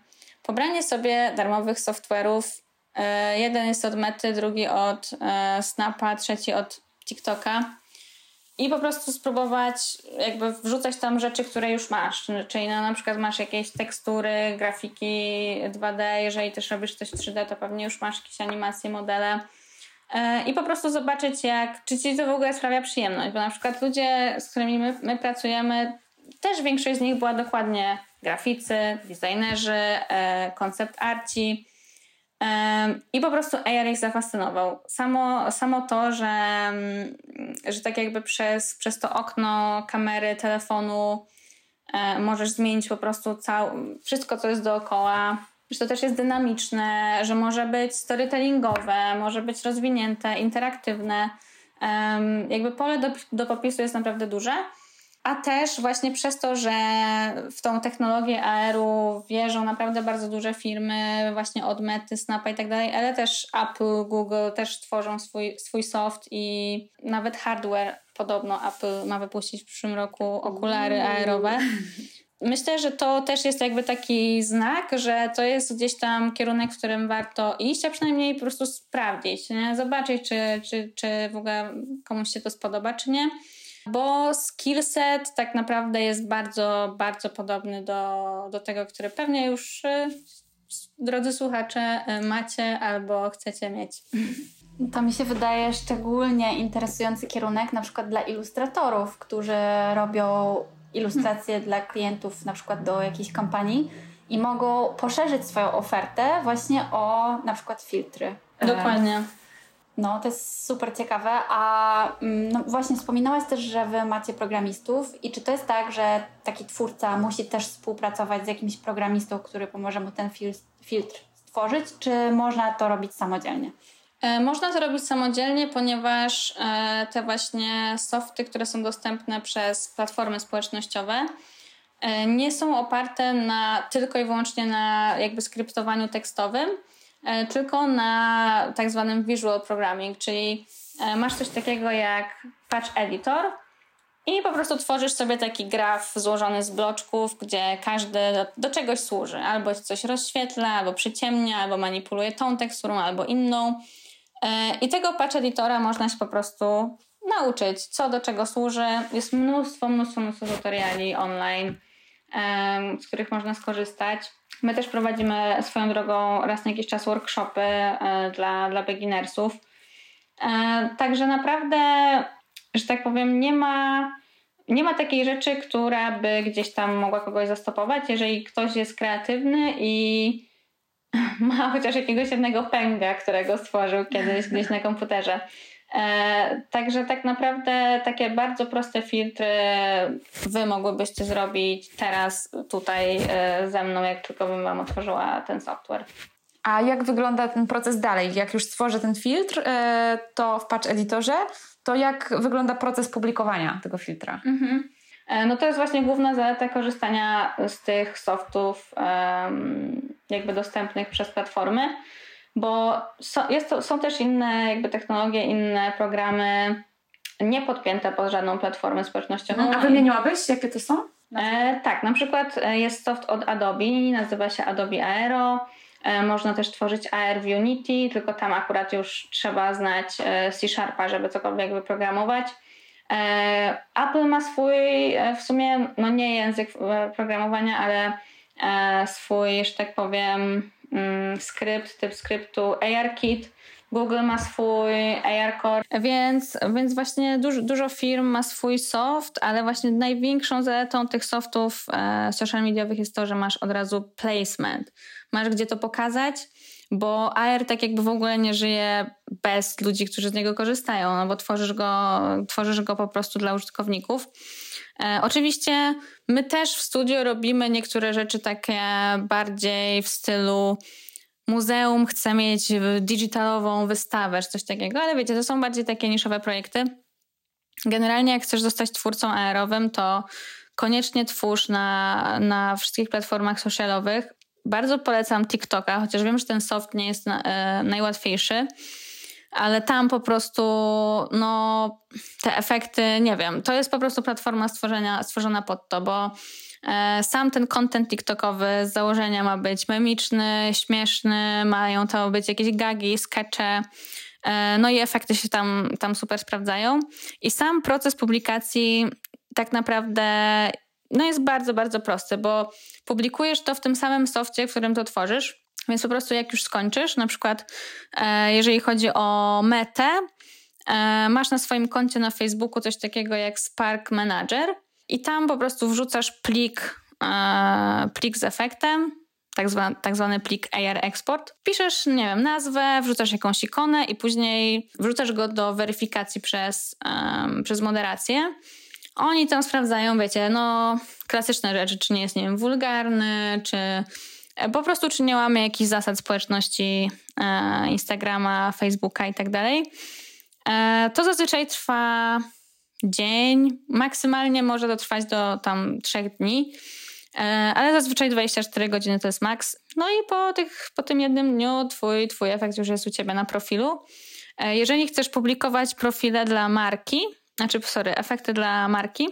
pobranie sobie darmowych software'ów. E, jeden jest od Mety, drugi od e, Snapa, trzeci od TikToka. I po prostu spróbować jakby wrzucać tam rzeczy, które już masz. Czyli no, na przykład masz jakieś tekstury, grafiki 2D, jeżeli też robisz coś 3D, to pewnie już masz jakieś animacje, modele. E, I po prostu zobaczyć, jak, czy ci to w ogóle sprawia przyjemność. Bo na przykład ludzie, z którymi my, my pracujemy, też większość z nich była dokładnie graficy, designerzy, koncept arci. I po prostu AR ich zafascynował. Samo, samo to, że, mm, że tak jakby przez, przez to okno kamery, telefonu e, możesz zmienić po prostu cał, wszystko, co jest dookoła. Że to też jest dynamiczne, że może być storytellingowe, może być rozwinięte, interaktywne. Jakby pole do, do popisu jest naprawdę duże. A też właśnie przez to, że w tą technologię AR-u wierzą naprawdę bardzo duże firmy, właśnie od Mety, Snapa i tak dalej, ale też Apple, Google też tworzą swój, swój soft i nawet hardware podobno Apple ma wypuścić w przyszłym roku okulary AR-owe. Myślę, że to też jest jakby taki znak, że to jest gdzieś tam kierunek, w którym warto iść, a przynajmniej po prostu sprawdzić, nie? zobaczyć, czy, czy, czy w ogóle komuś się to spodoba, czy nie bo skillset tak naprawdę jest bardzo, bardzo podobny do, do tego, który pewnie już y, drodzy słuchacze y, macie albo chcecie mieć. To mi się wydaje szczególnie interesujący kierunek na przykład dla ilustratorów, którzy robią ilustracje hmm. dla klientów na przykład do jakiejś kampanii i mogą poszerzyć swoją ofertę właśnie o na przykład filtry. Dokładnie. No, to jest super ciekawe. A mm, no, właśnie wspominałaś też, że wy macie programistów i czy to jest tak, że taki twórca musi też współpracować z jakimś programistą, który pomoże mu ten fil filtr stworzyć, czy można to robić samodzielnie? E, można to robić samodzielnie, ponieważ e, te właśnie softy, które są dostępne przez platformy społecznościowe, e, nie są oparte na, tylko i wyłącznie na jakby skryptowaniu tekstowym, tylko na tak zwanym visual programming, czyli e, masz coś takiego jak patch editor i po prostu tworzysz sobie taki graf złożony z bloczków, gdzie każdy do, do czegoś służy. Albo coś rozświetla, albo przyciemnia, albo manipuluje tą teksturą, albo inną. E, I tego patch editora można się po prostu nauczyć, co do czego służy. Jest mnóstwo, mnóstwo, mnóstwo tutoriali online, z których można skorzystać. My też prowadzimy swoją drogą raz na jakiś czas workshopy e, dla, dla beginnersów. E, także naprawdę, że tak powiem, nie ma, nie ma takiej rzeczy, która by gdzieś tam mogła kogoś zastopować. Jeżeli ktoś jest kreatywny i ma chociaż jakiegoś jednego pęga, którego stworzył kiedyś gdzieś na komputerze, także tak naprawdę takie bardzo proste filtry wy mogłybyście zrobić teraz tutaj e, ze mną, jak tylko bym wam otworzyła ten software. A jak wygląda ten proces dalej? Jak już stworzę ten filtr, e, to w Patch Editorze, to jak wygląda proces publikowania tego filtra? Mhm. No to jest właśnie główna zaleta korzystania z tych softów jakby dostępnych przez platformy bo są, jest to, są też inne jakby technologie, inne programy nie podpięte pod żadną platformę społecznościową. A wymieniłabyś, jakie to są? E, tak, na przykład e, jest soft od Adobe, nazywa się Adobe Aero. E, można też tworzyć AR w Unity, tylko tam akurat już trzeba znać e, C Sharpa, żeby cokolwiek wyprogramować. E, Apple ma swój w sumie, no nie język programowania, ale swój, że tak powiem, skrypt, typ skryptu ARKit. Google ma swój ARCore, więc, więc właśnie dużo, dużo firm ma swój soft, ale właśnie największą zaletą tych softów e, social mediowych jest to, że masz od razu placement. Masz gdzie to pokazać, bo AR tak jakby w ogóle nie żyje bez ludzi, którzy z niego korzystają, no bo tworzysz go, tworzysz go po prostu dla użytkowników. E, oczywiście my też w studio robimy niektóre rzeczy takie bardziej w stylu muzeum chce mieć digitalową wystawę czy coś takiego, ale wiecie, to są bardziej takie niszowe projekty. Generalnie jak chcesz zostać twórcą aerowym, to koniecznie twórz na, na wszystkich platformach socialowych. Bardzo polecam TikToka, chociaż wiem, że ten soft nie jest na, e, najłatwiejszy, ale tam po prostu no, te efekty, nie wiem, to jest po prostu platforma stworzenia, stworzona pod to, bo e, sam ten content TikTokowy z założenia ma być memiczny, śmieszny, mają to być jakieś gagi, skecze, e, no i efekty się tam, tam super sprawdzają. I sam proces publikacji tak naprawdę no jest bardzo, bardzo prosty, bo publikujesz to w tym samym softie, w którym to tworzysz, więc po prostu jak już skończysz, na przykład e, jeżeli chodzi o metę, e, masz na swoim koncie na Facebooku coś takiego jak Spark Manager i tam po prostu wrzucasz plik, e, plik z efektem, tak zwany, tak zwany plik AR Export. Piszesz, nie wiem, nazwę, wrzucasz jakąś ikonę i później wrzucasz go do weryfikacji przez, um, przez moderację. Oni tam sprawdzają, wiecie, no klasyczne rzeczy, czy nie jest, nie wiem, wulgarny, czy e, po prostu czy nie łamie jakichś zasad społeczności e, Instagrama, Facebooka i tak dalej. E, to zazwyczaj trwa dzień, maksymalnie może to trwać do tam trzech dni, e, ale zazwyczaj 24 godziny to jest maks. No i po, tych, po tym jednym dniu twój, twój efekt już jest u ciebie na profilu. Jeżeli chcesz publikować profile dla marki, znaczy, sorry, efekty dla marki,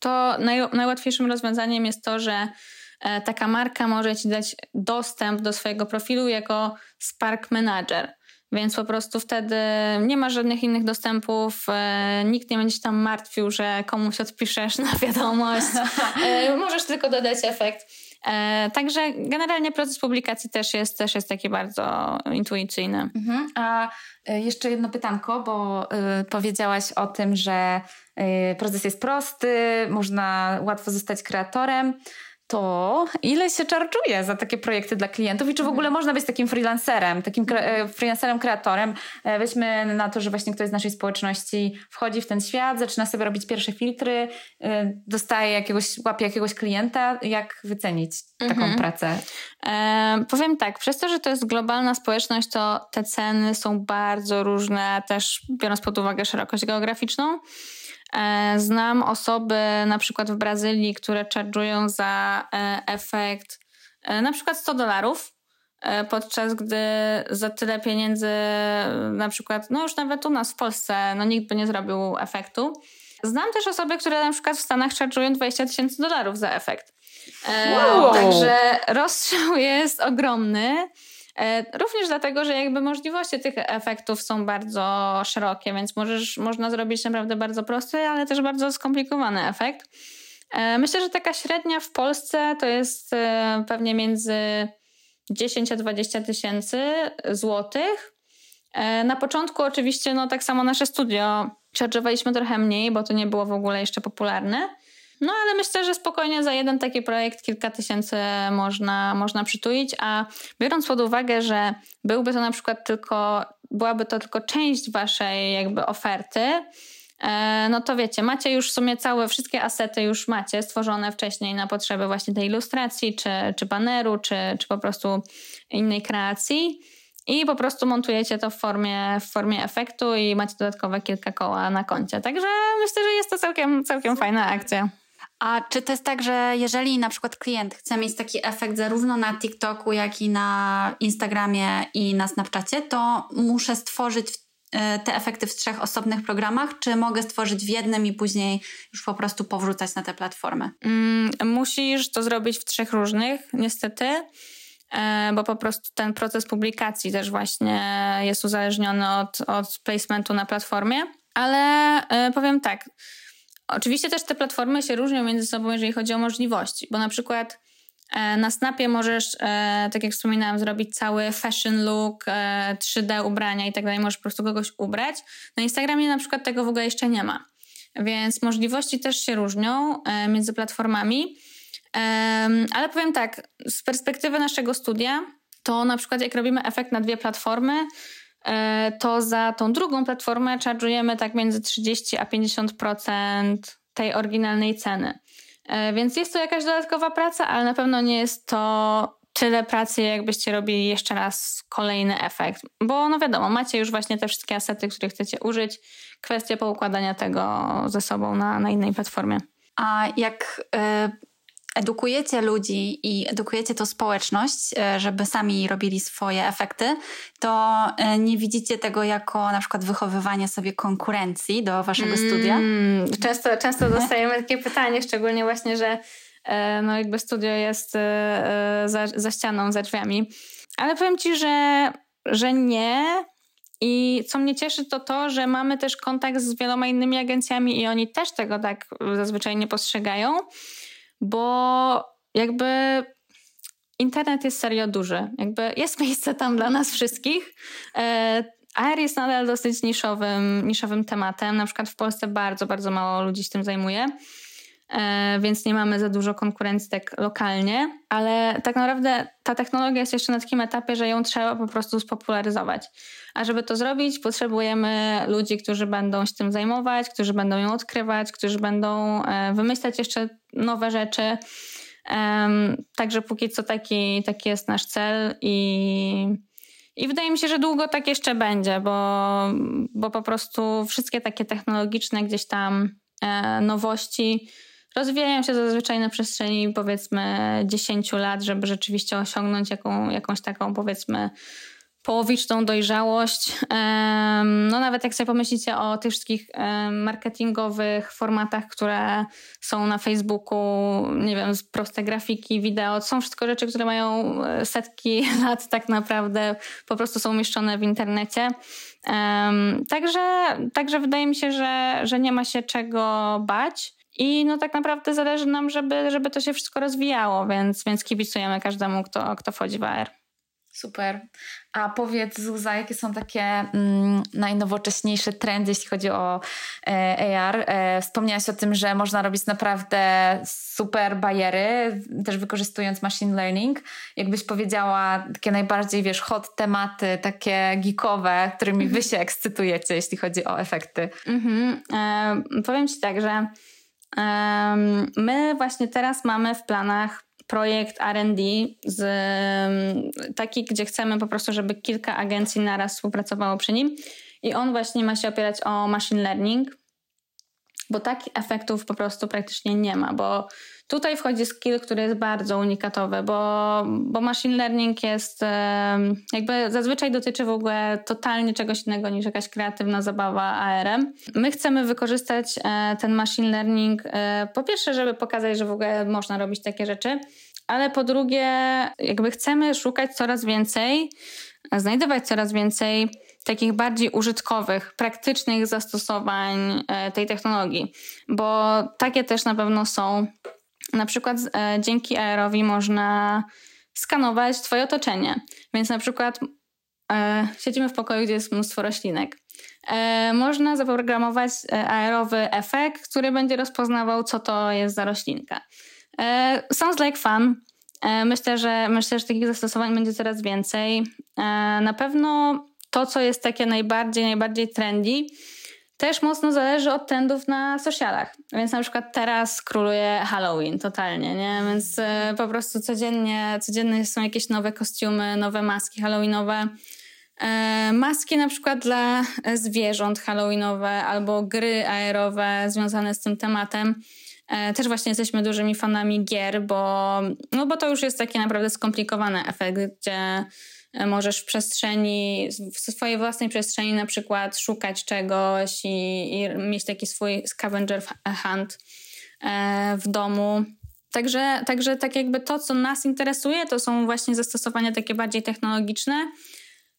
to naj, najłatwiejszym rozwiązaniem jest to, że e, taka marka może ci dać dostęp do swojego profilu jako Spark Manager. Więc po prostu wtedy nie ma żadnych innych dostępów, e, nikt nie będzie się tam martwił, że komuś odpiszesz na wiadomość. E, możesz tylko dodać efekt. E, także generalnie proces publikacji też jest, też jest taki bardzo intuicyjny. Mhm. A e, jeszcze jedno pytanko, bo y, powiedziałaś o tym, że proces jest prosty, można łatwo zostać kreatorem to ile się czarczuje za takie projekty dla klientów i czy w ogóle można być takim freelancerem, takim kre e, freelancerem, kreatorem. E, weźmy na to, że właśnie ktoś z naszej społeczności wchodzi w ten świat, zaczyna sobie robić pierwsze filtry, e, dostaje jakiegoś, łapie jakiegoś klienta. Jak wycenić taką mhm. pracę? E, powiem tak, przez to, że to jest globalna społeczność, to te ceny są bardzo różne, też biorąc pod uwagę szerokość geograficzną. E, znam osoby na przykład w Brazylii, które charge'ują za e, efekt e, na przykład 100 dolarów, podczas gdy za tyle pieniędzy na przykład, no już nawet u nas w Polsce, no nikt by nie zrobił efektu. Znam też osoby, które na przykład w Stanach charge'ują 20 tysięcy dolarów za efekt. Wow. Także rozstrzał jest ogromny. E, również dlatego, że jakby możliwości tych efektów są bardzo szerokie, więc możesz, można zrobić naprawdę bardzo prosty, ale też bardzo skomplikowany efekt. E, myślę, że taka średnia w Polsce to jest e, pewnie między 10 a 20 tysięcy złotych. Na początku oczywiście, no tak samo nasze studio, charge'owaliśmy trochę mniej, bo to nie było w ogóle jeszcze popularne. No ale myślę, że spokojnie za jeden taki projekt kilka tysięcy można, można przytulić, a biorąc pod uwagę, że byłby to na przykład tylko, byłaby to tylko część waszej jakby oferty, e, no to wiecie, macie już w sumie całe, wszystkie asety już macie stworzone wcześniej na potrzeby właśnie tej ilustracji, czy, czy baneru, czy, czy po prostu innej kreacji. I po prostu montujecie to w formie, w formie efektu i macie dodatkowe kilka koła na koncie. Także myślę, że jest to całkiem, całkiem fajna akcja. A czy to jest tak, że jeżeli na przykład klient chce mieć taki efekt zarówno na TikToku, jak i na Instagramie i na Snapchacie, to muszę stworzyć e, te efekty w trzech osobnych programach, czy mogę stworzyć w jednym i później już po prostu powrzucać na te platformy? Mm, musisz to zrobić w trzech różnych, niestety, e, bo po prostu ten proces publikacji też właśnie jest uzależniony od, od placementu na platformie. Ale e, powiem tak, Oczywiście też te platformy się różnią między sobą, jeżeli chodzi o możliwości, bo na przykład e, na Snapie możesz, e, tak jak wspominałam, zrobić cały fashion look, 3D e, ubrania i tak dalej, możesz po prostu kogoś ubrać. Na Instagramie na przykład tego w ogóle jeszcze nie ma. Więc możliwości też się różnią między platformami. Ale powiem tak, z perspektywy naszego studia, to na przykład jak robimy efekt na dwie platformy, to za tą drugą platformę charge'ujemy tak między 30 a 50% tej oryginalnej ceny. E, więc jest to jakaś dodatkowa praca, ale na pewno nie jest to tyle pracy, jakbyście robili jeszcze raz kolejny efekt. Bo no wiadomo, macie już właśnie te wszystkie asety, które chcecie użyć. Kwestia poukładania tego ze sobą na, na innej platformie. A jak e, edukujecie ludzi i edukujecie tą społeczność, e, żeby sami robili swoje efekty, to e, nie widzicie tego jako na przykład wychowywanie sobie konkurencji do waszego studia? Mm, często, często dostajemy takie pytanie, szczególnie właśnie, że e, no jakby studio jest za, za ścianą, za drzwiami. Ale powiem ci, że, że nie. I co mnie cieszy, to to, że mamy też kontakt z wieloma innymi agencjami i oni też tego tak zazwyczaj nie postrzegają, bo jakby internet jest serio duży. Jakby jest miejsce tam dla nas wszystkich. E, AR jest nadal dosyć niszowym, niszowym tematem. Na przykład w Polsce bardzo, bardzo mało ludzi się tym zajmuje. E, więc nie mamy za dużo konkurencji tak lokalnie, ale tak naprawdę ta technologia jest jeszcze na takim etapie, że ją trzeba po prostu spopularyzować. A żeby to zrobić, potrzebujemy ludzi, którzy będą się tym zajmować, którzy będą ją odkrywać, którzy będą e, wymyślać jeszcze nowe rzeczy. Także póki co taki, taki jest nasz cel i, i wydaje mi się, że długo tak jeszcze będzie, bo, bo po prostu wszystkie takie technologiczne gdzieś tam e, nowości rozwijają się zazwyczaj na przestrzeni powiedzmy 10 lat, żeby rzeczywiście osiągnąć jaką, jakąś taką powiedzmy połowiczną dojrzałość. No nawet jak sobie pomyślicie o tych wszystkich marketingowych formatach, które są na Facebooku, nie wiem, proste grafiki, wideo, to są wszystko rzeczy, które mają e, setki lat tak naprawdę, po prostu są umieszczone w internecie. Także, także wydaje mi się, że, że nie ma się czego bać. I no tak naprawdę zależy nam, żeby, żeby to się wszystko rozwijało, więc, więc kibicujemy każdemu, kto, kto wchodzi w AR. Super. A powiedz Zuza, jakie są takie mm, najnowocześniejsze trendy, jeśli chodzi o e, AR? E, wspomniałaś o tym, że można robić naprawdę super bajery, też wykorzystując machine learning. Jakbyś powiedziała takie najbardziej, wiesz, hot tematy, takie geekowe, którymi wy się ekscytujecie, jeśli chodzi o efekty. Mhm. E, powiem ci tak, że My właśnie teraz mamy w planach projekt RD, taki, gdzie chcemy po prostu, żeby kilka agencji naraz współpracowało przy nim. I on właśnie ma się opierać o machine learning, bo takich efektów po prostu praktycznie nie ma, bo Tutaj wchodzi skill, który jest bardzo unikatowy, bo, bo machine learning jest jakby zazwyczaj dotyczy w ogóle totalnie czegoś innego niż jakaś kreatywna zabawa ARM. My chcemy wykorzystać e, ten machine learning e, po pierwsze, żeby pokazać, że w ogóle można robić takie rzeczy, ale po drugie, jakby chcemy szukać coraz więcej, znajdować coraz więcej takich bardziej użytkowych, praktycznych zastosowań e, tej technologii, bo takie też na pewno są na przykład e, dzięki AR-owi można skanować Twoje otoczenie. Więc na przykład e, siedzimy w pokoju, gdzie jest mnóstwo roślinek. E, można zaprogramować e, AR-owy efekt, który będzie rozpoznawał, co to jest za roślinka. E, sounds like fun. E, myślę, że myślę, że takich zastosowań będzie coraz więcej. na pewno to, co jest takie najbardziej, najbardziej trendy, też mocno zależy od trendów na socialach. Więc na przykład teraz króluje Halloween totalnie, nie? Więc e, po prostu codziennie, codziennie są jakieś nowe kostiumy, nowe maski halloweenowe. E, maski na przykład dla zwierząt halloweenowe albo gry aerowe związane z tym tematem. E, też właśnie jesteśmy dużymi fanami gier, bo, no bo to już jest taki naprawdę skomplikowany efekt, gdzie możesz w przestrzeni, w swojej własnej przestrzeni na przykład szukać czegoś i, i mieć taki swój scavenger hunt e, w domu. Także, także tak jakby to, co nas interesuje, to są właśnie zastosowania takie bardziej technologiczne.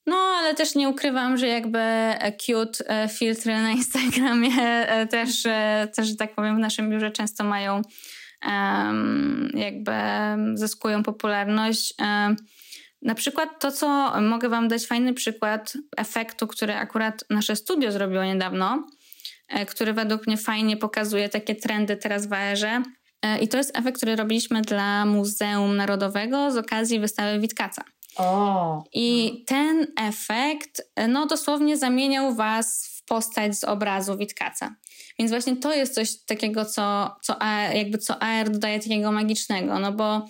No, ale też nie ukrywam, że jakby cute e, filtry na Instagramie e, też, też, że tak powiem, w naszym biurze często mają jakby zyskują popularność. Na przykład to, co mogę Wam dać fajny przykład efektu, który akurat nasze studio zrobiło niedawno, e, który według mnie fajnie pokazuje takie trendy teraz w AR-ze. E, I to jest efekt, który robiliśmy dla Muzeum Narodowego z okazji wystawy Witkaca. O. I ten efekt, e, no dosłownie zamieniał Was w postać z obrazu Witkaca. Więc właśnie to jest coś takiego, co, co, AR, jakby co AR dodaje takiego magicznego, no bo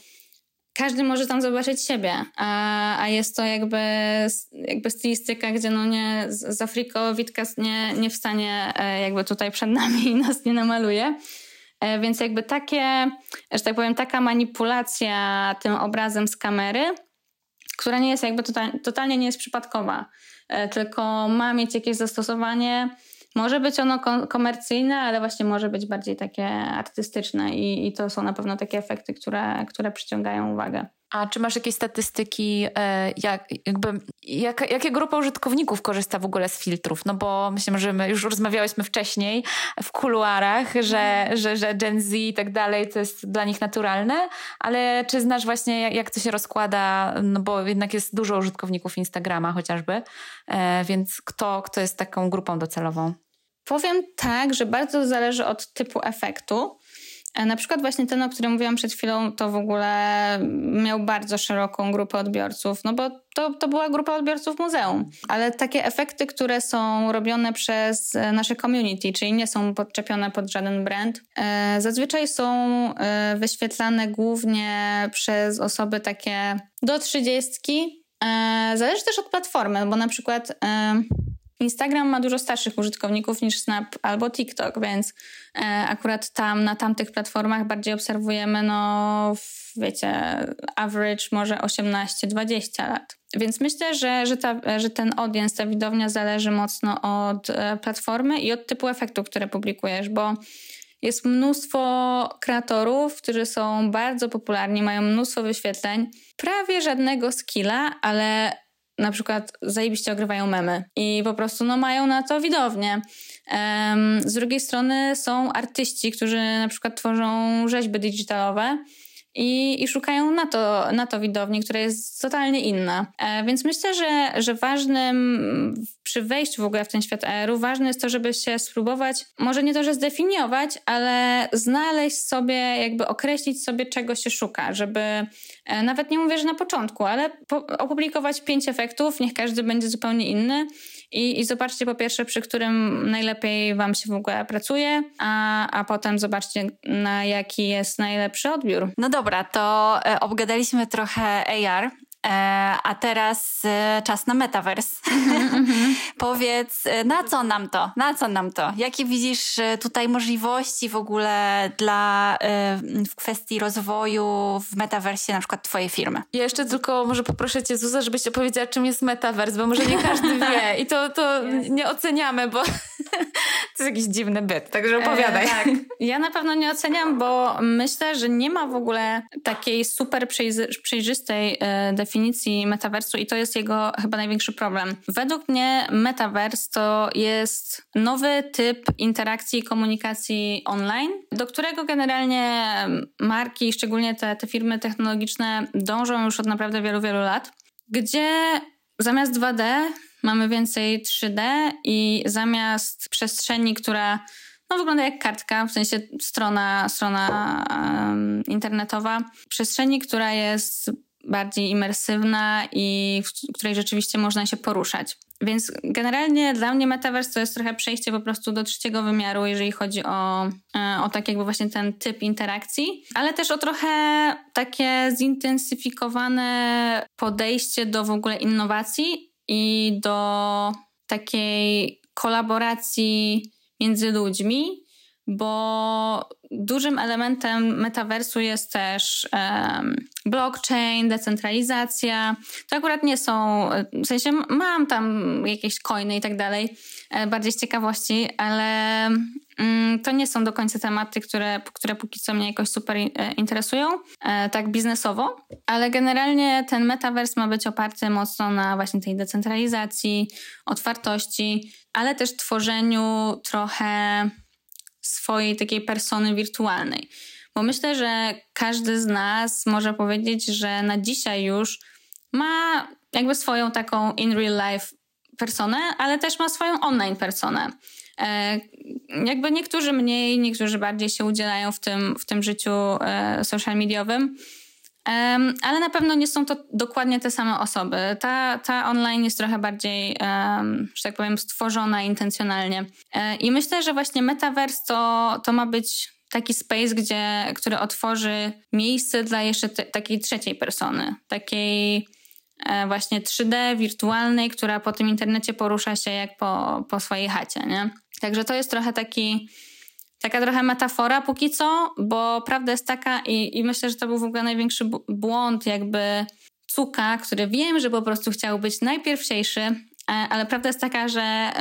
każdy może tam zobaczyć siebie, a, a jest to jakby, jakby stylistyka, gdzie no nie, z Afriko Witkas nie, nie wstanie e, jakby tutaj przed nami i nas nie namaluje. E, więc jakby takie, że tak powiem, taka manipulacja tym obrazem z kamery, która nie jest jakby total, totalnie nie jest przypadkowa, e, tylko ma mieć jakieś zastosowanie. Może być ono komercyjne, ale właśnie może być bardziej takie artystyczne i, i to są na pewno takie efekty, które, które przyciągają uwagę. A czy masz jakieś statystyki, e, jak, jakby, jak, jakie grupa użytkowników korzysta w ogóle z filtrów? No bo myślę, że my już rozmawiałyśmy wcześniej w kuluarach, że, mhm. że, że Gen Z i tak dalej to jest dla nich naturalne, ale czy znasz właśnie jak, jak to się rozkłada, no bo jednak jest dużo użytkowników Instagrama chociażby, e, więc kto, kto jest taką grupą docelową? Powiem tak, że bardzo zależy od typu efektu. E, na przykład właśnie ten, o którym mówiłam przed chwilą, to w ogóle miał bardzo szeroką grupę odbiorców, no bo to, to była grupa odbiorców muzeum. Ale takie efekty, które są robione przez e, nasze community, czyli nie są podczepione pod żaden brand, e, zazwyczaj są wyświetlane głównie przez osoby takie do trzydziestki. Zależy też od platformy, bo na przykład Instagram ma dużo starszych użytkowników niż Snap albo TikTok, więc e, akurat tam na tamtych platformach bardziej obserwujemy, no wiecie, average może 18-20 lat. Więc myślę, że, że, ta, że ten audience, ta widownia zależy mocno od e, platformy i od typu efektu, które publikujesz, bo jest mnóstwo kreatorów, którzy są bardzo popularni, mają mnóstwo wyświetleń, prawie żadnego skilla, ale na przykład zajebiście ogrywają memy i po prostu no, mają na to widownię. Um, z drugiej strony są artyści, którzy na przykład tworzą rzeźby digitalowe i, i szukają na to, na to widowni, która jest totalnie inna. E, więc myślę, że, że ważnym przy wejściu w ogóle w ten świat AR-u, ważne jest to, żeby się spróbować, może nie to, że zdefiniować, ale znaleźć sobie, jakby określić sobie, czego się szuka, żeby e, nawet nie mówię, że na początku, ale po, opublikować pięć efektów, niech każdy będzie zupełnie inny i, I zobaczcie po pierwsze, przy którym najlepiej Wam się w ogóle pracuje, a, a potem zobaczcie, na jaki jest najlepszy odbiór. No dobra, to e, obgadaliśmy trochę AR, a teraz e, czas na metaverse. Powiedz, e, na co nam to? Na co nam to? Jakie widzisz tutaj możliwości w ogóle dla w kwestii rozwoju w metaversie na przykład twojej firmy? Ja jeszcze tylko może poproszę cię Zuza, żebyś opowiedziała czym jest metaverse, bo może nie każdy wie i to, to nie oceniamy, bo to jest jakiś dziwny byt, także opowiadaj. E, tak. Ja na pewno nie oceniam, bo myślę, że nie ma w ogóle takiej super przejrzystej definicji definicji metaversu i to jest jego chyba największy problem. Według mnie metavers to jest nowy typ interakcji i komunikacji online, do którego generalnie marki, szczególnie te, te firmy technologiczne, dążą już od naprawdę wielu, wielu lat, gdzie zamiast 2D mamy więcej 3D i zamiast przestrzeni, która no, wygląda jak kartka, w sensie strona, strona um, internetowa, przestrzeni, która jest bardziej imersywna i w której rzeczywiście można się poruszać. Więc generalnie dla mnie metaverse to jest trochę przejście po prostu do trzeciego wymiaru, jeżeli chodzi o, e, o tak jakby właśnie ten typ interakcji, ale też o trochę takie zintensyfikowane podejście do w ogóle innowacji i do takiej kolaboracji między ludźmi, bo dużym elementem metaversu jest też um, blockchain, decentralizacja. To akurat nie są, w sensie mam tam jakieś coiny i tak dalej, e, bardziej z ciekawości, ale um, to nie są do końca tematy, które, które póki co mnie jakoś super e, interesują, e, tak biznesowo, ale generalnie ten metavers ma być oparty mocno na właśnie tej decentralizacji, otwartości, ale też tworzeniu trochę swojej takiej persony wirtualnej. Bo myślę, że każdy z nas może powiedzieć, że na dzisiaj już ma jakby swoją taką in real life personę, ale też ma swoją online personę. E, jakby niektórzy mniej, niektórzy bardziej się udzielają w tym, w tym życiu e, social mediowym. Ale na pewno nie są to dokładnie te same osoby. Ta, ta online jest trochę bardziej, że tak powiem, stworzona intencjonalnie. E, I myślę, że właśnie metaverse to, to ma być taki space, gdzie, który otworzy miejsce dla jeszcze te, takiej trzeciej persony, takiej e, właśnie 3D wirtualnej, która po tym internecie porusza się jak po, po swojej chacie, nie? Także to jest trochę taki taka trochę metafora póki co, bo prawda jest taka i, i myślę, że to był w ogóle największy błąd jakby Cuka, który wiem, że po prostu chciał być najpierwsiejszy, e, ale prawda jest taka, że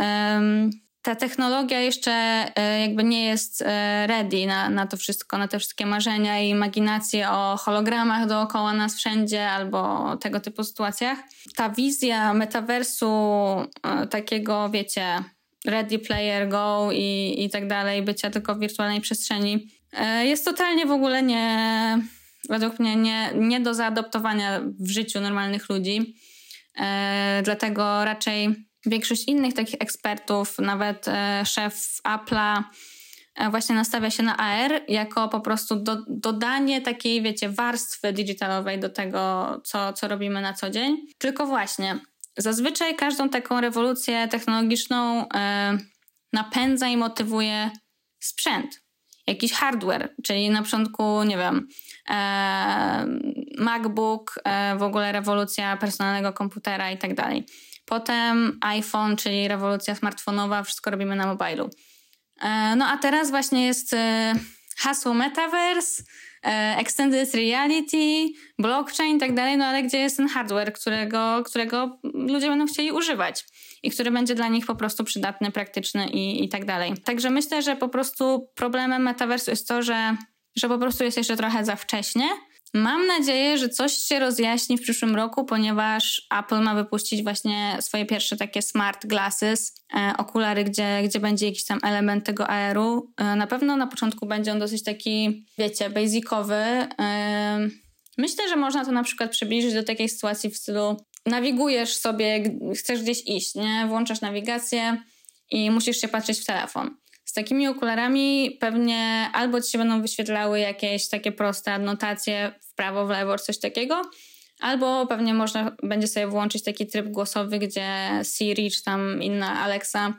ta technologia jeszcze e, jakby nie jest e, ready na, na to wszystko, na te wszystkie marzenia i imaginacje o hologramach dookoła nas wszędzie albo tego typu sytuacjach. Ta wizja metaversu takiego, wiecie, ready player go i, i tak dalej, bycia tylko w wirtualnej przestrzeni jest totalnie w ogóle nie według mnie nie, nie do zaadoptowania w życiu normalnych ludzi. E, dlatego raczej większość innych takich ekspertów, nawet e, szef Apple'a, e, właśnie nastawia się na AR jako po prostu do, dodanie takiej, wiecie, warstwy digitalowej do tego, co, co robimy na co dzień. Tylko właśnie, zazwyczaj każdą taką rewolucję technologiczną e, napędza i motywuje sprzęt, jakiś hardware, czyli na początku, nie wiem, e, MacBook, e, w ogóle rewolucja personalnego komputera i tak dalej. Potem iPhone, czyli rewolucja smartfonowa, wszystko robimy na mobilu. No a teraz właśnie jest hasło Metaverse, Extended Reality, blockchain i tak dalej, no ale gdzie jest ten hardware, którego, którego ludzie będą chcieli używać i który będzie dla nich po prostu przydatny, praktyczny i, i tak dalej. Także myślę, że po prostu problemem metaversu jest to, że że po prostu jest jeszcze trochę za wcześnie. Mam nadzieję, że coś się rozjaśni w przyszłym roku, ponieważ Apple ma wypuścić właśnie swoje pierwsze takie smart glasses, e, okulary, gdzie, gdzie będzie jakiś tam element tego AR-u. E, na pewno na początku będzie on dosyć taki, wiecie, basicowy. E, myślę, że można to na przykład przybliżyć do takiej sytuacji w stylu nawigujesz sobie, chcesz gdzieś iść, nie? Włączasz nawigację i musisz się patrzeć w telefon. Takimi okularami pewnie albo ci się będą wyświetlały jakieś takie proste adnotacje w prawo, w lewo, coś takiego, albo pewnie można będzie sobie włączyć taki tryb głosowy, gdzie Siri czy tam inna Alexa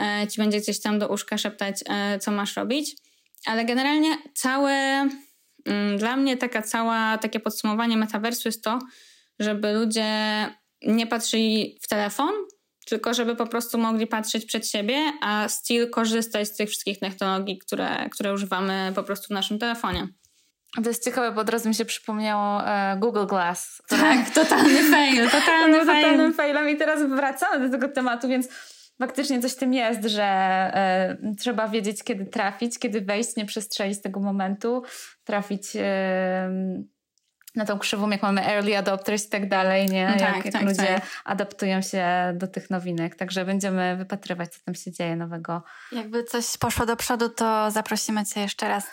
e, ci będzie gdzieś tam do uszka szeptać, e, co masz robić. Ale generalnie całe, mm, dla mnie taka cała, takie podsumowanie metaversu jest to, żeby ludzie nie patrzyli w telefon, tylko żeby po prostu mogli patrzeć przed siebie, a still korzystać z tych wszystkich technologii, które, które używamy po prostu w naszym telefonie. To jest ciekawe, bo od razu mi się przypomniało e, Google Glass. Które... Tak, totalny fail, totalny fail. totalnym failem i teraz wracamy do tego tematu, więc faktycznie coś tym jest, że e, trzeba wiedzieć, kiedy trafić, kiedy wejść, nie przestrzelić tego momentu, trafić na tą krzywą, jak mamy early adopters i tak dalej, nie? No tak, jak, jak tak, ludzie tak. adaptują się do tych nowinek. Także będziemy wypatrywać, co tam się dzieje nowego. Jakby coś poszło do przodu, to zaprosimy cię jeszcze raz.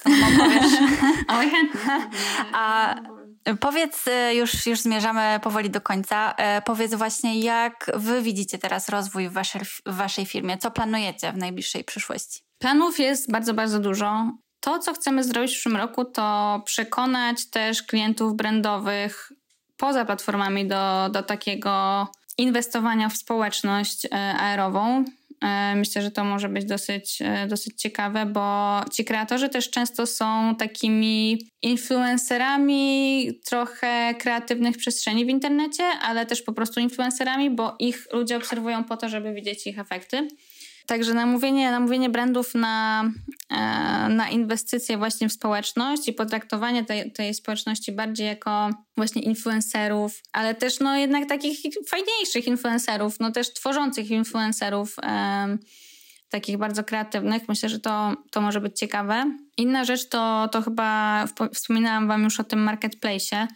Oj, chętnie. A powiedz, y, już, już zmierzamy powoli do końca, e, powiedz właśnie, jak wy widzicie teraz rozwój w waszej, w waszej firmie? Co planujecie w najbliższej przyszłości? Planów jest bardzo, bardzo dużo. To, co chcemy zrobić w przyszłym roku, to przekonać też klientów brandowych poza platformami do, do takiego inwestowania w społeczność e, aerową. E, myślę, że to może być dosyć, e, dosyć ciekawe, bo ci kreatorzy też często są takimi influencerami trochę kreatywnych przestrzeni w internecie, ale też po prostu influencerami, bo ich ludzie obserwują po to, żeby widzieć ich efekty. Także namówienie, namówienie brandów na, e, na inwestycje właśnie w społeczność i potraktowanie tej, tej społeczności bardziej jako właśnie influencerów, ale też no jednak takich fajniejszych influencerów, no też tworzących influencerów, e, takich bardzo kreatywnych. Myślę, że to, to może być ciekawe. Inna rzecz to, to chyba wspominałam wam już o tym marketplace'ie,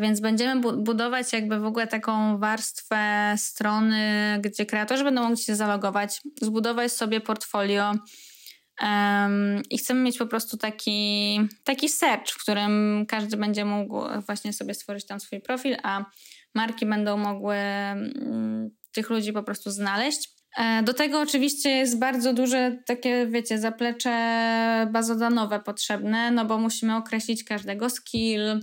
więc będziemy budować jakby w ogóle taką warstwę strony, gdzie kreatorzy będą mogli się zalogować, zbudować sobie portfolio um, i chcemy mieć po prostu taki, taki search, w którym każdy będzie mógł właśnie sobie stworzyć tam swój profil, a marki będą mogły um, tych ludzi po prostu znaleźć. E, do tego oczywiście jest bardzo duże takie, wiecie, zaplecze bazodanowe potrzebne, no bo musimy określić każdego skill,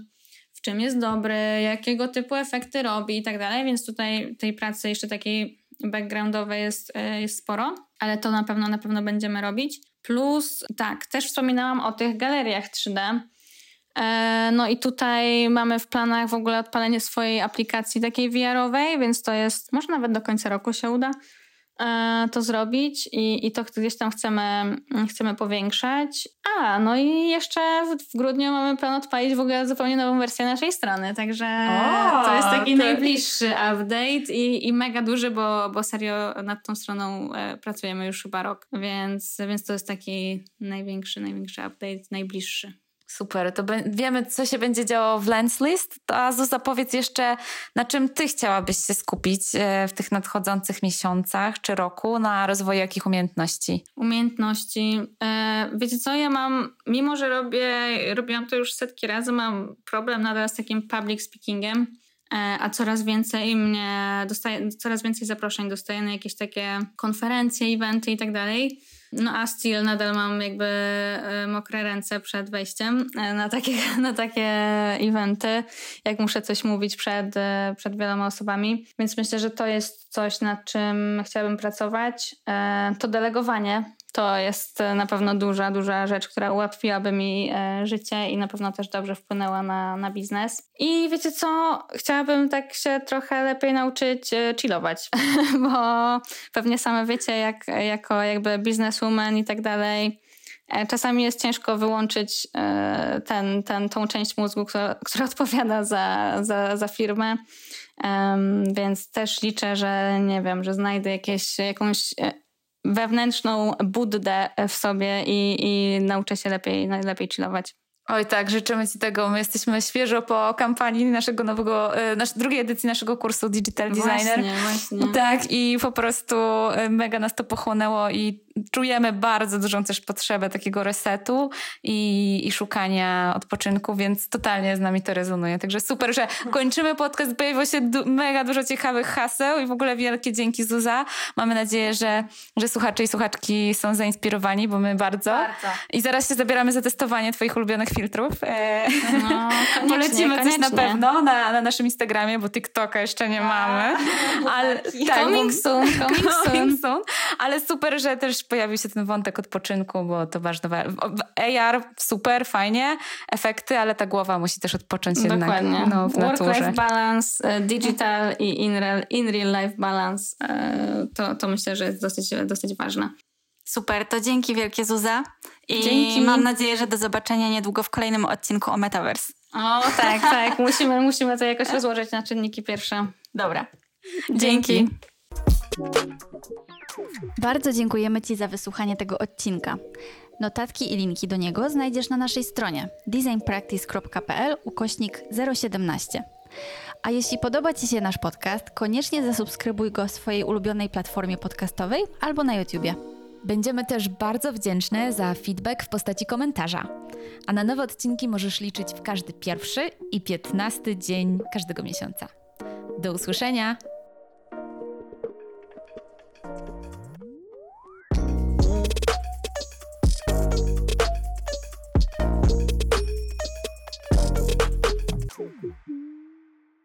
czym jest dobry, jakiego typu efekty robi i tak dalej, więc tutaj tej pracy jeszcze takiej backgroundowej jest, e, jest sporo, ale to na pewno na pewno będziemy robić. Plus, tak, też wspominałam o tych galeriach 3D. E, No i tutaj mamy w planach w ogóle odpalenie swojej aplikacji takiej VR-owej, więc to jest, może nawet do końca roku się uda to zrobić i, i to gdzieś tam chcemy, chcemy powiększać. A, no i jeszcze w, w grudniu mamy plan odpalić w ogóle zupełnie nową wersję naszej strony, także O, to jest taki to- najbliższy update i, i mega duży, bo, bo serio nad tą stroną e, pracujemy już chyba rok, więc, więc to jest taki największy, największy update, najbliższy. Super, to wiemy, co się będzie działo w Lenslist. To a Zuza, powiedz jeszcze, na czym ty chciałabyś się skupić e, w tych nadchodzących miesiącach czy roku na rozwoju jakich umiejętności? umiejętności. E, wiecie co, ja mam, mimo że robię, robiłam to już setki razy, mam problem nadal z takim public speakingiem, e, a coraz więcej mnie coraz więcej zaproszeń dostaję na jakieś takie konferencje, eventy i tak dalej. No a still nadal mam jakby e, mokre ręce przed wejściem e, na takie, na takie eventy, jak muszę coś mówić przed, e, przed wieloma osobami. Więc myślę, że to jest coś, nad czym chciałabym pracować. E, To delegowanie to jest e, na pewno duża, duża rzecz, która ułatwiłaby mi e, życie i na pewno też dobrze wpłynęła na, na biznes. I wiecie co? Chciałabym tak się trochę lepiej nauczyć chillować, bo pewnie same wiecie, jak, jako jakby bizneswoman i tak dalej, czasami jest ciężko wyłączyć ten, ten, tą część mózgu, która, która odpowiada za, za, za firmę. Em, więc też liczę, że nie wiem, że znajdę jakieś, jakąś e, wewnętrzną buddę w sobie i, i nauczę się lepiej, lepiej chillować. Oj tak, życzymy Ci tego. My jesteśmy świeżo po kampanii naszego nowego, e, nasz, drugiej edycji naszego kursu Digital Designer. Właśnie, właśnie. Tak, i po prostu e, mega nas to pochłonęło i czujemy bardzo dużą też potrzebę takiego resetu i, i szukania odpoczynku, więc totalnie z nami to rezonuje. Także super, że kończymy podcast. Pojawiło się du- mega dużo ciekawych haseł i w ogóle wielkie dzięki Zuza. Mamy nadzieję, że, że słuchacze i słuchaczki są zainspirowani, bo my bardzo. Bardzo. I zaraz się zabieramy za testowanie Twoich ulubionych filtrów. E, No, Polecimy coś na pewno na, na naszym Instagramie, bo TikToka jeszcze nie mamy. Ale, tak, Coming bo- soon, coming coming soon. Ale super, że też pojawił się ten wątek odpoczynku, bo to ważne. AR super, fajnie, efekty, ale ta głowa musi też odpocząć jednak Dokładnie. no, w naturze. Work-life balance, e, digital i in real, in real life balance, e, to, to myślę, że jest dosyć, dosyć ważne. Super, to dzięki wielkie Zuza. I Dzięki. mam nadzieję, że do zobaczenia niedługo w kolejnym odcinku o Metaverse. O tak, tak, musimy, musimy to jakoś rozłożyć na czynniki pierwsze. Dobra. Dzięki. Bardzo dziękujemy Ci za wysłuchanie tego odcinka. Notatki i linki do niego znajdziesz na naszej stronie designpractice.pl ukośnik 017. A jeśli podoba Ci się nasz podcast, koniecznie zasubskrybuj go w swojej ulubionej platformie podcastowej albo na YouTubie. Będziemy też bardzo wdzięczne za feedback w postaci komentarza. A na nowe odcinki możesz liczyć w każdy pierwszy i piętnasty dzień każdego miesiąca. Do usłyszenia!